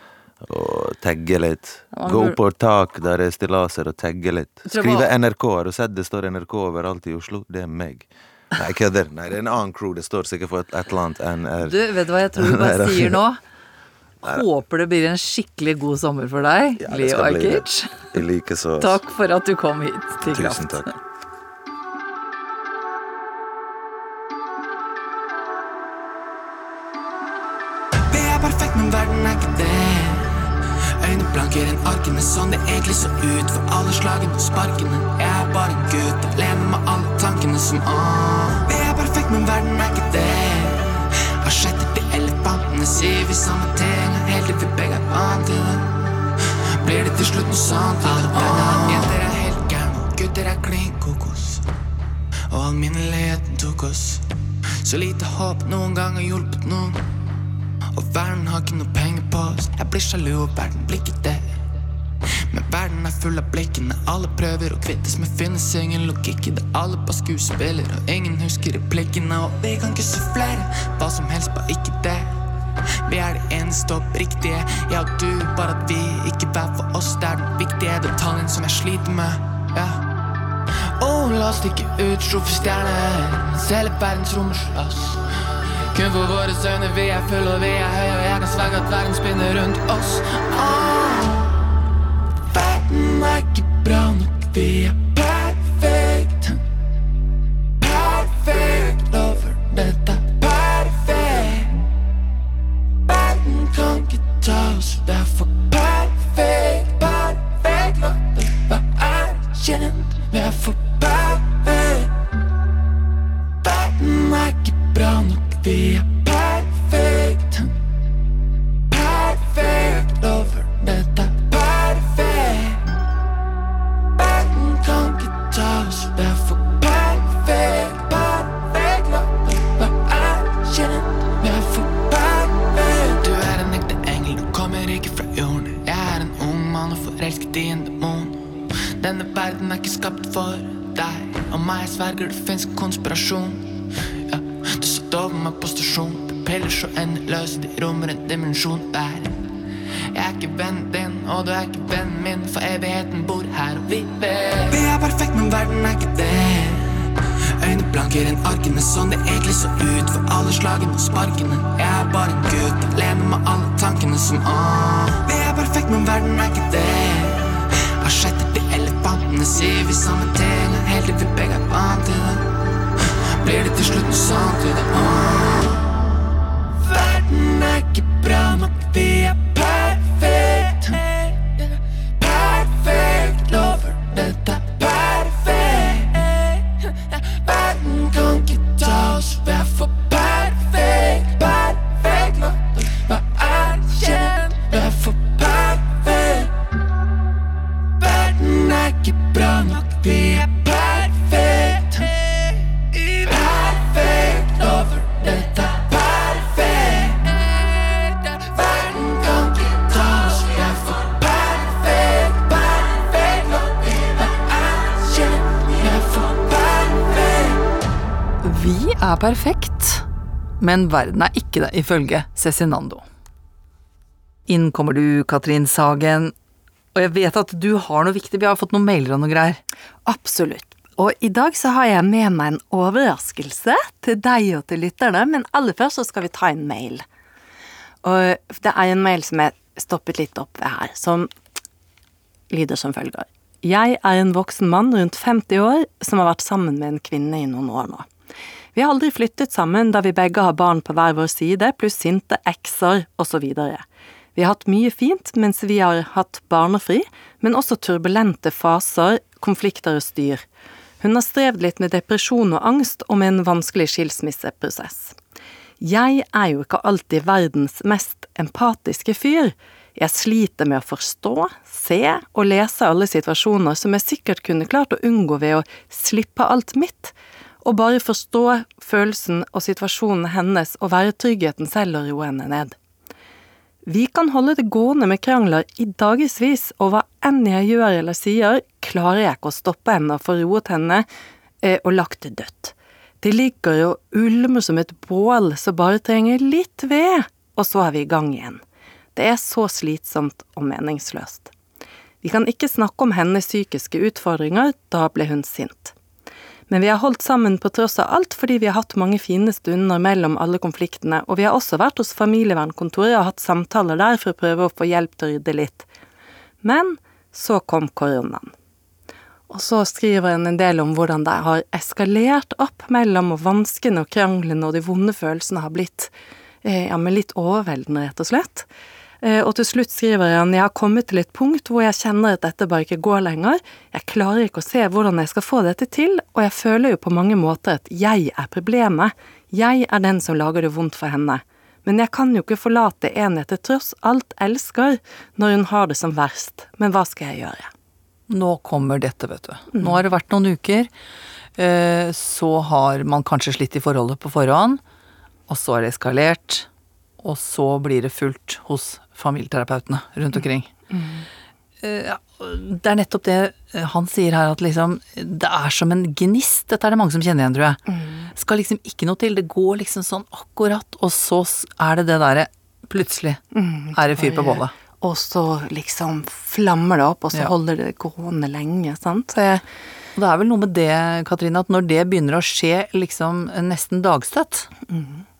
og tagge litt. Gå på tak der det er stillaser og tagge litt. Skrive NRK. Har du sett det står NRK overalt i Oslo? Det er meg. Nei, kødder. Nei, det er en annen crew. Det står sikkert for et, et eller annet NR. Du, vet du hva jeg tror du bare sier nå? Håper det blir en skikkelig god sommer for deg, Ja, Leo. Ajkic. Takk for at du kom hit til Kraft. Tusen takk. Øyne inn arken arkene, sånn det egentlig så ut. For alle slagene og sparkene. Jeg er bare en gutt, alene med alle tankene som ah. Vi er perfekt, men verden er ikke det. Asjetter til elefantene, sier vi samme ting. Helt til vi begge er vant til det. Blir det til slutt noe sånt? Alle ah. Jenter er helt gærne, gutter er klin kokos. Og alminneligheten tok oss. Så lite håp noen gang har hjulpet noen. Og verden har ikke noe penger på oss. Jeg blir sjalu, og verden blir ikke det. Men verden er full av blikkene. Alle prøver å kvittes, med. finnes ingen logikk i det. Alle bare skuespiller, og ingen husker replikkene. Og vi kan ikke sufflere hva som helst, bare ikke det. Vi er det eneste oppriktige, jeg og du, bare at vi ikke hver for oss. Det er den viktige detaljen som jeg sliter med. Ja. Oh, la oss stikke ut, mens hele verdensrommet slåss. Kun for våre øyne, vi er fulle og vi er høye, og jeg kan sverge at verden spinner rundt oss. Ah. Verden er ikke bra nok, vi er som ah. Vi er perfekt, men verden er ikke det. Asjetter til elefantene, sier vi samme ting. Helt til vi begge er vant til det. Blir det til slutt noe sånt til det ah. Verden er ikke bra nok, men verden er ikke det, ifølge Cezinando. Inn kommer du, Katrin Sagen, og jeg vet at du har noe viktig, vi har fått noen mailer og noe greier. Absolutt. Og i dag så har jeg med meg en overraskelse til deg og til lytterne, men aller først så skal vi ta en mail. Og det er en mail som jeg stoppet litt opp ved her, som lyder som følger. Jeg er en voksen mann rundt 50 år som har vært sammen med en kvinne i noen år nå. Vi har aldri flyttet sammen da vi begge har barn på hver vår side, pluss sinte ekser osv. Vi har hatt mye fint mens vi har hatt barnefri, men også turbulente faser, konflikter og styr. Hun har strevd litt med depresjon og angst og med en vanskelig skilsmisseprosess. Jeg er jo ikke alltid verdens mest empatiske fyr. Jeg sliter med å forstå, se og lese alle situasjoner som jeg sikkert kunne klart å unngå ved å slippe alt mitt, og bare forstå følelsen og situasjonen hennes og være tryggheten selv og roe henne ned. Vi kan holde det gående med krangler i dagevis, og hva enn jeg gjør eller sier, klarer jeg ikke å stoppe henne og få roet henne eh, og lagt det dødt. Det ligger og ulmer som et bål som bare trenger litt ved, og så er vi i gang igjen. Det er så slitsomt og meningsløst. Vi kan ikke snakke om hennes psykiske utfordringer, da ble hun sint. Men vi har holdt sammen på tross av alt fordi vi har hatt mange fine stunder mellom alle konfliktene, og vi har også vært hos familievernkontoret og hatt samtaler der for å prøve å få hjelp til å rydde litt. Men så kom koronaen. Og så skriver en en del om hvordan det har eskalert opp mellom og vanskene og kranglene og de vonde følelsene har blitt eh, ja, men litt overveldende, rett og slett. Eh, Og til slutt skriver han jeg har kommet til et punkt hvor jeg kjenner at dette bare ikke går lenger. Jeg klarer ikke å se hvordan jeg skal få dette til, og jeg føler jo på mange måter at jeg er problemet. Jeg er den som lager det vondt for henne. Men jeg kan jo ikke forlate en jeg til tross alt elsker, når hun har det som verst. Men hva skal jeg gjøre? Nå kommer dette, vet du. Nå har det vært noen uker. eh, Så har man kanskje slitt i forholdet på forhånd, og så er det eskalert. Og så blir det fullt hos familieterapeutene rundt omkring. Mm. Det er nettopp det eh, han sier her, at liksom Det er som en gnist. Dette er det mange som kjenner igjen, tror jeg. Skal liksom ikke noe til. Det går liksom sånn akkurat, og så er det det derre Plutselig er det fyr på bålet. Og så liksom flammer det opp, og så Ja. holder det gående lenge, sant. Jeg, det er vel noe med det, Katrine, at når det begynner å skje liksom nesten dagstøtt,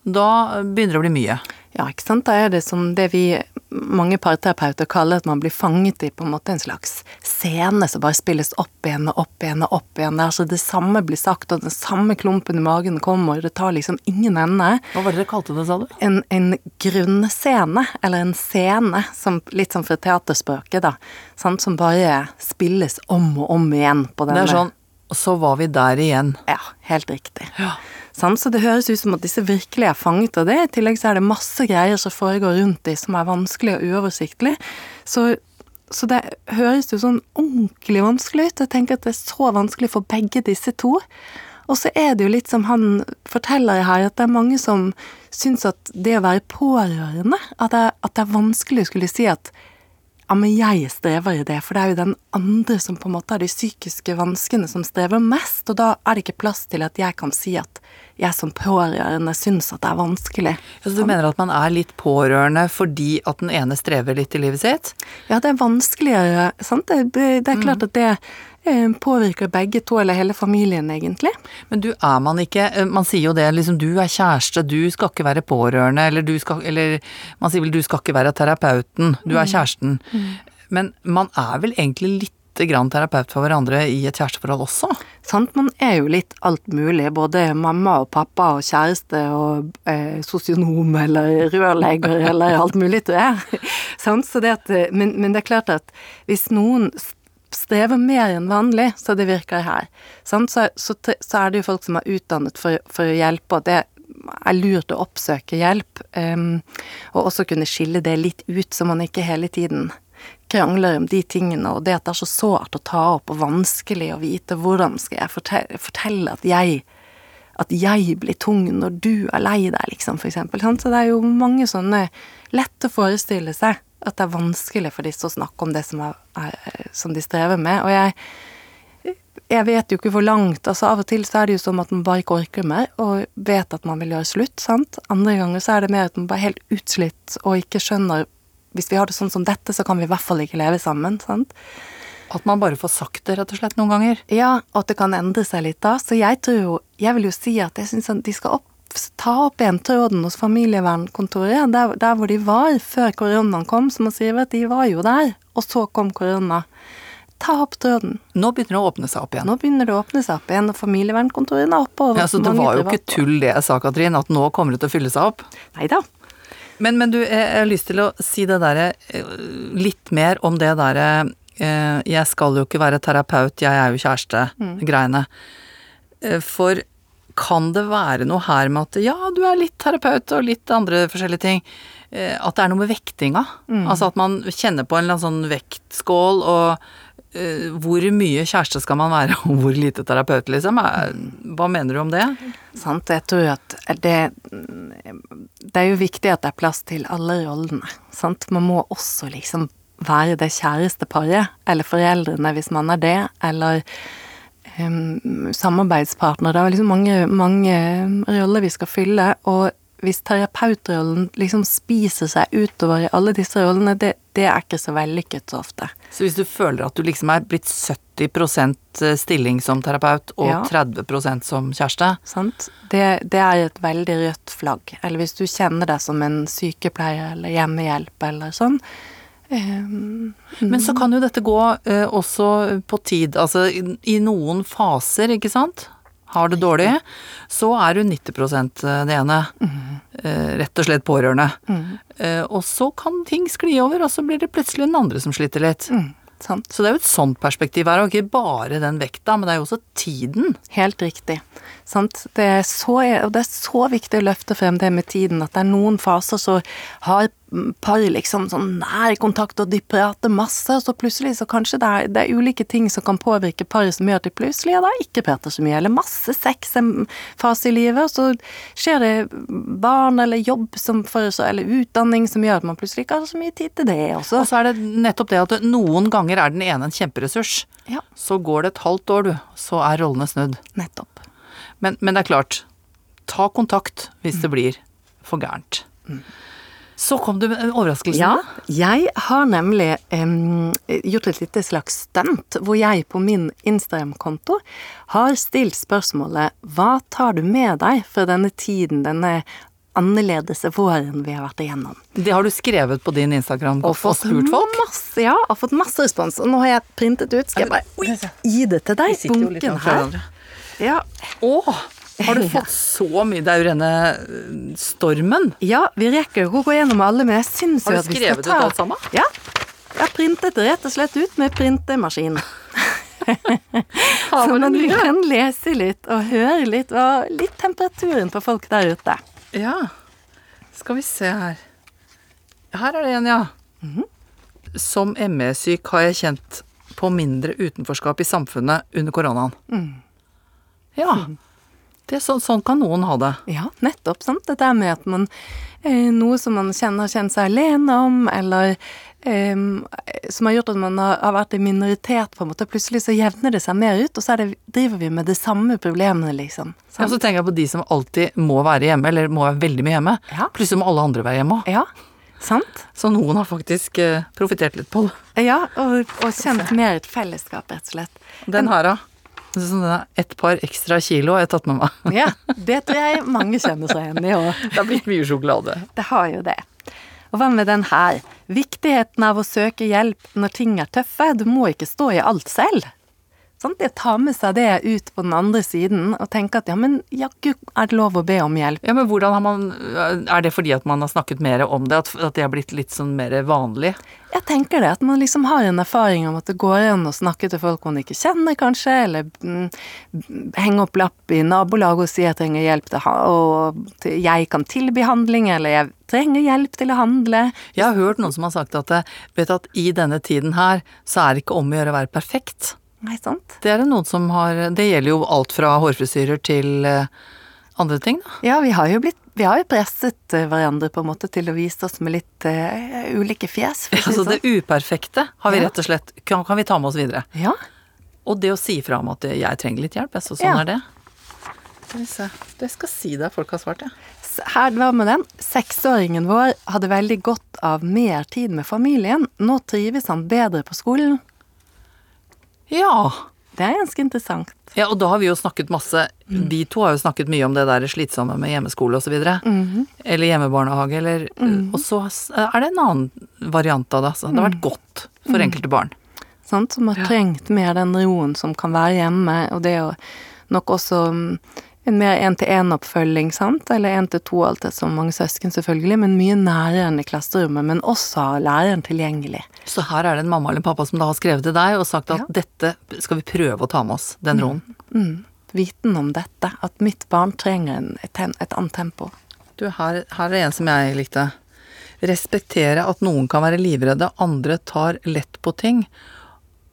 da begynner det å bli mye. Ja, ikke sant. Da er det som det vi mange parterapeuter kaller at man blir fanget i på en måte en slags scene som bare spilles opp igjen og opp igjen og opp igjen. Der så det samme blir sagt, og den samme klumpen i magen kommer, og det tar liksom ingen ende. Hva var det dere kalte det, sa du? en, en grunnscene, eller en scene, som, litt som fra teaterspråket, da, sant, som bare spilles om og om igjen på denne. Det er sånn og Så var vi der igjen. Ja, helt riktig. Sant, så det høres ut som at disse virkelig er fanget av det. I tillegg så er det masse greier som foregår rundt dem som er vanskelig og uoversiktlig. Så, så det høres jo sånn ordentlig vanskelig ut. Jeg tenker at det er så vanskelig for begge disse to. Og så er det jo litt som han forteller her, at det er mange som syns at det å være pårørende, at det, at det er vanskelig å skulle si at ja, men jeg strever i det, for det er jo den andre som på en måte har de psykiske vanskene som strever mest, og da er det ikke plass til at jeg kan si at jeg som pårørende syns at det er vanskelig. Så du mener at man er litt pårørende fordi at den ene strever litt i livet sitt? Ja, det er vanskeligere, sant. Det, det er klart at det eh, påvirker begge to, eller hele familien, egentlig. Men du, er man ikke eh, Man sier jo det, liksom du er kjæreste, du skal ikke være pårørende, eller du skal Eller man sier vel du skal ikke være terapeuten, du er kjæresten. Men man er vel egentlig lite grann terapeut for hverandre i et kjæresteforhold også? Sant, man er jo litt alt mulig, både mamma og pappa og kjæreste og eh, sosionom eller rørlegger eller alt mulig du er. sant, så det at, eh, men, men det er klart at hvis noen strever mer enn vanlig, så det virker her, sant, så, så, så er det jo folk som er utdannet for, for å hjelpe, og det er lurt å oppsøke hjelp, Um, og også kunne skille det litt ut, så man ikke hele tiden krangler om de tingene, og det at det er så sårt å ta opp og vanskelig å vite hvordan skal jeg fortelle, fortelle at jeg at jeg blir tung når du er lei deg, liksom, for eksempel. Så det er jo mange sånne lett å forestille seg at det er vanskelig for disse å snakke om det som, er, er, som de strever med. Og jeg jeg vet jo ikke hvor langt. altså Av og til så er det jo som at man bare ikke orker mer, og vet at man vil gjøre slutt. sant? Andre ganger så er det mer at man bare er helt utslitt og ikke skjønner Hvis vi har det sånn som dette, så kan vi i hvert fall ikke leve sammen. sant? At man bare får sagt det, rett og slett, noen ganger. Ja, og at det kan endre seg litt da. Så jeg tror jo Jeg vil jo si at jeg syns de skal opp, ta opp igjen tråden hos familievernkontoret, der, der hvor de var før koronaen kom. Som man sier at de var jo der, og så kom korona. Ta opp tråden. Nå begynner det å åpne seg opp igjen. Nå begynner det å åpne seg opp igjen, og familievernkontorene er oppe. og Ja, så det var jo ikke tull det jeg sa, Katrin, at nå kommer det til å fylle seg opp. Neida. Men, men du, jeg har lyst til å si det derre eh, Litt mer om det derre eh, Jeg skal jo ikke være terapeut, jeg er jo kjæreste-greiene. Mm. For kan det være noe her med at ja, du er litt terapeut og litt andre forskjellige ting. eh, At det er noe med vektinga. Altså at man kjenner på en eller annen sånn vektskål og eh, hvor mye kjæreste skal man være, og hvor lite terapeut, liksom? Hva mener du om det? Sant, jeg tror at det Det er jo viktig at det er plass til alle rollene. Sant? Man må også liksom være det kjæresteparet, eller foreldrene hvis man er det, eller um, samarbeidspartner. Det er liksom mange, mange roller vi skal fylle, og hvis terapeutrollen liksom spiser seg utover i alle disse rollene, det, det er ikke så vellykket så ofte. Så hvis du føler at du liksom er blitt 70% stilling som terapeut og Ja. 30% som kjæreste, Sant? Det, det er et veldig rødt flagg. Eller hvis du kjenner deg som en sykepleier eller hjemmehjelp eller sånn. ehm, Men så kan jo dette gå eh, også på tid, altså i, i noen faser, ikke sant? Har det dårlig, så er du 90 det ene. Mm. rett og slett pårørende. Mm. og så kan ting skli over, og så blir det plutselig den andre som sliter litt. mm, sant? Så det er jo et sånt perspektiv her, og ikke bare den vekta, men det er jo også tiden. Helt riktig. Sant? Det er så, og det er så viktig å løfte frem det med tiden, at det er noen faser som har par liksom sånn nær kontakt og de prater masse, og så plutselig så kanskje det er, det er ulike ting som kan påvirke paret som gjør at de plutselig ja, da ikke prater så mye, eller masse sex en fase i livet, og så skjer det barn eller jobb som for, eller utdanning som gjør at man plutselig ikke har så mye tid til det, også. Og så er det nettopp det at noen ganger er den ene en kjemperessurs. Ja, Så går det et halvt år, du, så er rollene snudd. nettopp. Men, men det er klart, ta kontakt hvis Mm. det blir for gærent. Så kom du med en overraskelse. Ja, jeg har nemlig um, gjort et lite slags stunt, hvor jeg på min Instagram-konto har stilt spørsmålet Hva tar du med deg fra denne tiden, denne annerledes våren vi har vært igjennom? Det har du skrevet på din Instagram og, fått spurt folk? Masse, ja, har fått masse respons. Og nå har jeg printet ut. Skal jeg bare oi, gi det til deg? Bunken her. Ja, Å, har du fått så mye? Daurene øh, stormen. Ja, vi rekker jo ikke å gå gjennom alle, men jeg syns jo at vi skal ta Har du skrevet ut alt sammen? Ja. Jeg har printet det rett og slett ut med printemaskin. Så man kan lese litt og høre litt, og litt temperaturen på folk der ute. Ja. Skal vi se her. Her er det en, ja. Mhm. Som ME-syk har jeg kjent på mindre utenforskap i samfunnet under koronaen. Mm. Ja. Det, så, sånn kan noen ha det. Ja, nettopp. sant? Dette med at man eh, Noe som man kjenner, kjenner seg alene om, eller eh, som har gjort at man har, har vært i minoritet, på en måte. Plutselig så jevner det seg mer ut, og så er det, driver vi med de samme problemene, liksom. Ja, Sant? så tenker jeg på de som alltid må være hjemme, eller må være veldig mye hjemme. Ja. Plutselig må alle andre være hjemme òg. Ja, sant? Så noen har faktisk eh, profitert litt på det. Ja, og, og kjent mer et fellesskap, rett og slett. Den her, da. Sånn, et par ekstra kilo har jeg tatt med meg. Ja, det tror jeg mange kjenner seg igjen i òg. Det har blitt mye sjokolade. Det har jo det. Og hva med den her? Viktigheten av å søke hjelp når ting er tøffe. Du må ikke stå i alt selv. Sant? Det tar ta med seg det ut på den andre siden og tenker at ja, men jaggu er det lov å be om hjelp. Ja, men hvordan har man Er det fordi at man har snakket mer om det? At, at det har blitt litt sånn mer vanlig? Jeg tenker det, at man liksom har en erfaring om at det går an å snakke til folk man ikke kjenner, kanskje, eller mm, henge opp lapp i nabolaget og si jeg trenger hjelp til, ha- og til jeg kan tilby handling, eller jeg trenger hjelp til å handle. Jeg har hørt noen som har sagt at eh, vet at i denne tiden her, så er det ikke om å gjøre å være perfekt. Nei, sant? Det er det noen som har Det gjelder jo alt fra hårfrisyrer til eh, andre ting, da. Ja, vi har jo blitt vi har jo presset eh, hverandre på en måte til å vise oss med litt uh, ulike fjes. si Altså det det uperfekte har vi Ja. rett og slett kan, kan vi ta med oss videre. sånn. Ja, Og det å si fra om at jeg trenger litt hjelp, så sånn Ja. er det. Skal vi se. Det skal si deg folk har svart, ja. Her var med den. Seksåringen vår hadde veldig godt av mer tid med familien. Nå trives han bedre på skolen. Ja. Det er ganske interessant. Ja, og da har vi jo snakket masse Vi to har jo snakket mye om det der slitsomme med hjemmeskole og så videre. Eller hjemmebarnehage, eller Og så er det en annen variant av det, altså. Det har vært godt for enkelte barn. Sant? Som har trengt mer den roen som kan være hjemme, og det å nok også mm, en mer én-til-én-oppfølging, sant, eller én-til-to, alt det som mange søsken selvfølgelig, men mye nærere enn i klasserommet, men også ha læreren tilgjengelig. Så her er det en mamma eller en pappa som da har skrevet til deg og sagt at Ja. dette skal vi prøve å ta med oss, den roen. Viten om dette, at mitt barn trenger en, et, et annet tempo. Du, her, her er en som jeg likte. Respektere at noen kan være livredde, andre tar lett på ting,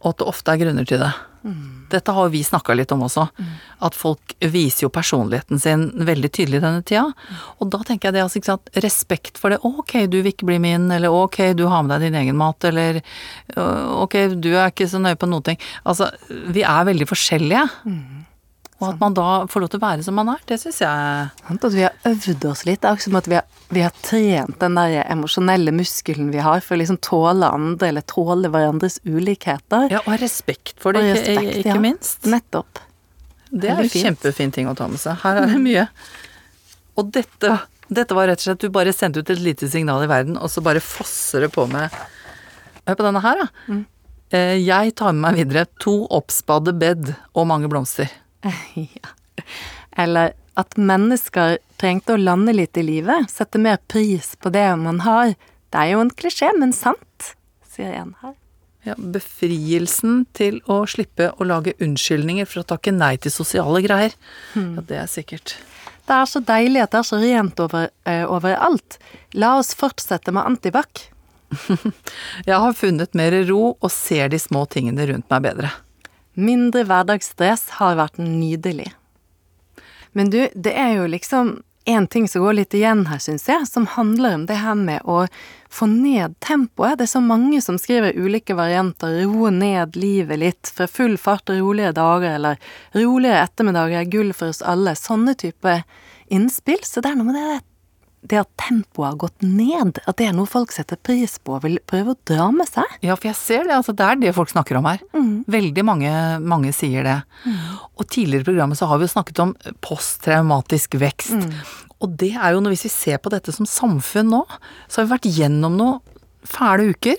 og at det ofte er grunner til det. Dette har vi snakka litt om også. At folk viser jo personligheten sin veldig tydelig denne tida. Og da tenker jeg det, altså, ikke sant, respekt for det. Ok, du vil ikke bli min, eller ok, du har med deg din egen mat, eller ok, du er ikke så nøye på noen ting. Altså, vi er veldig forskjellige. Og at man da får lov til å være som man er, det syns jeg? At vi har øvd oss litt. Det er akkurat som at vi har, vi har trent den der emosjonelle muskelen vi har for å liksom tåle andre, eller tåle hverandres ulikheter. Ja, og ha respekt for det, respekt, ikke, ikke ja. minst. Nettopp. Det er en kjempefin ting å ta med seg. Her er det mye. Og dette, dette var rett og slett Du bare sendte ut et lite signal i verden, og så bare fosser det på med Hør på denne her, da. Mm. Eh, Jeg tar med meg videre to oppspadde bed og mange blomster. ja. Eller at mennesker trengte å lande litt i livet, sette mer pris på det man har. Det er jo en klisjé, men sant, sier en her. Ja, befrielsen til å slippe å lage unnskyldninger for å takke nei til sosiale greier. Hmm. Ja, det er sikkert. Det er så deilig at det er så rent over, uh, overalt. La oss fortsette med antibac. Jeg har funnet mer ro og ser de små tingene rundt meg bedre. Mindre hverdagsstress har vært nydelig. Men du, det er jo liksom en ting som går litt igjen her, syns jeg, som handler om det her med å få ned tempoet. Det er så mange som skriver ulike varianter. Roe ned livet litt. Fra full fart og roligere dager, eller roligere ettermiddager er gull for oss alle. Sånne type innspill. Så det er noe med det det at tempoet har gått ned, at det er noe folk setter pris på og vil prøve å dra med seg. Ja, for jeg ser det. altså Det er det folk snakker om her. Veldig mange, mange sier det. Og tidligere i programmet så har vi jo snakket om posttraumatisk vekst. Og det er jo når hvis vi ser på dette som samfunn nå, så har vi vært gjennom noen fæle uker.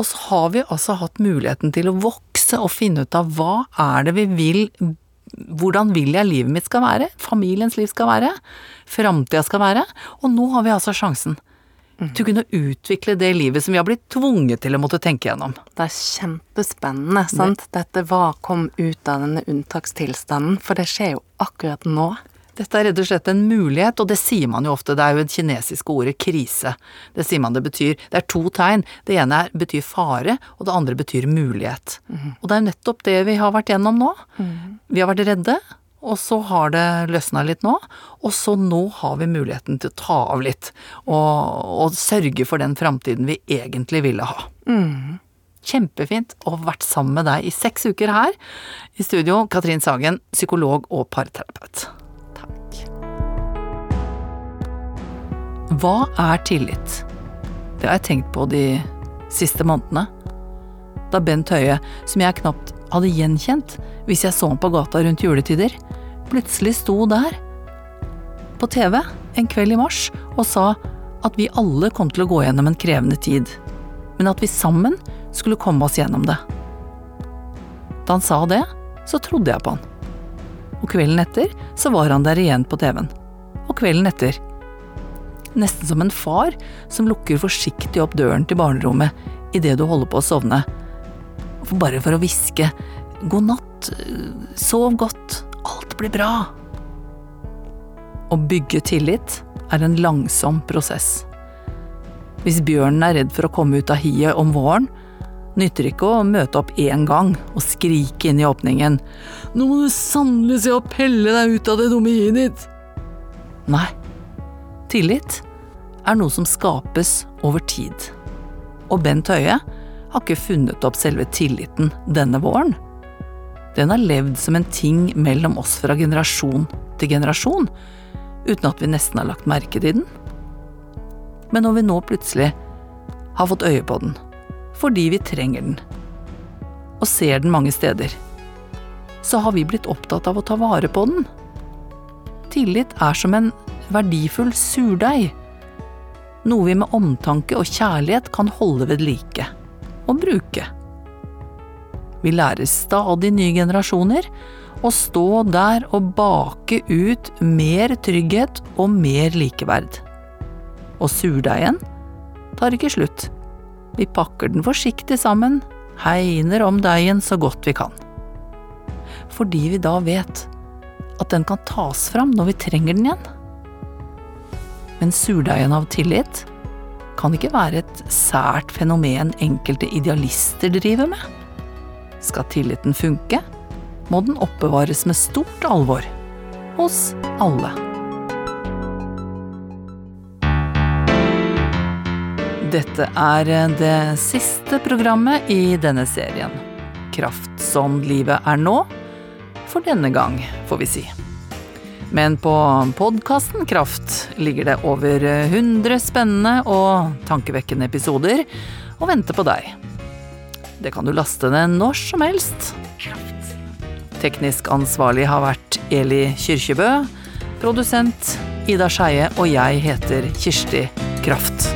Og så har vi altså hatt muligheten til å vokse og finne ut av hva er det vi vil hvordan vil jeg livet mitt skal være, familiens liv skal være, framtida skal være, og nå har vi altså sjansen til å kunne utvikle det livet som vi har blitt tvunget til å måtte tenke gjennom. Det er kjempespennende, sant? Dette hva kom ut av denne unntakstilstanden, for det skjer jo akkurat nå. Dette er rett og slett en mulighet, og det sier man jo ofte, det er jo det kinesiske ordet krise. Det sier man det betyr. Det er to tegn. Det ene er, betyr fare, og det andre betyr mulighet. Og det er nettopp det vi har vært gjennom nå. Vi har vært redde, og så har det løsna litt nå. Og så nå har vi muligheten til å ta av litt, og, og sørge for den framtiden vi egentlig ville ha. Kjempefint å ha vært sammen med deg i seks uker her i studio. Katrin Sagen, psykolog og parterapeut. Hva er tillit? Det har jeg tenkt på de siste månedene. Da Bent Høie, som jeg knapt hadde gjenkjent hvis jeg så ham på gata rundt juletider, plutselig sto der, på TV, en kveld i mars, og sa at vi alle kom til å gå gjennom en krevende tid, men at vi sammen skulle komme oss gjennom det. Da han sa det, så trodde jeg på han. Og kvelden etter så var han der igjen på TV-en. Og kvelden etter Nesten som en far som lukker forsiktig opp døren til barnerommet idet du holder på å sovne. Bare for å hviske god natt, sov godt, alt blir bra. Å bygge tillit er en langsom prosess. Hvis bjørnen er redd for å komme ut av hiet om våren, nytter ikke å møte opp én gang og skrike inn i åpningen Nå må du sannelig se å pelle deg ut av det dumme hiet ditt. Nei, tillit er noe som skapes over tid. Og Bent Høie har ikke funnet opp selve tilliten denne våren. Den har levd som en ting mellom oss fra generasjon til generasjon, uten at vi nesten har lagt merke til den. Men når vi nå plutselig har fått øye på den, fordi vi trenger den, og ser den mange steder, så har vi blitt opptatt av å ta vare på den. Tillit er som en verdifull surdeig, noe vi med omtanke og kjærlighet kan holde ved like og bruke. Vi lærer stadig nye generasjoner å stå der og bake ut mer trygghet og mer likeverd. Og surdeigen tar ikke slutt. Vi pakker den forsiktig sammen, hegner om deigen så godt vi kan. Fordi vi da vet at den kan tas fram når vi trenger den igjen. Men surdeigen av tillit kan ikke være et sært fenomen enkelte idealister driver med. Skal tilliten funke, må den oppbevares med stort alvor. Hos alle. Dette er det siste programmet i denne serien. Kraft som livet er nå. For denne gang, får vi si. Men på podkasten Kraft ligger det over 100 spennende og tankevekkende episoder og venter på deg. Det kan du laste ned når som helst. Teknisk ansvarlig har vært Eli Kyrkjebø. Produsent Ida Skeie, og jeg heter Kirsti Kraft.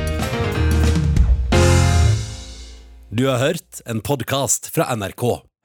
Du har hørt en podkast fra NRK.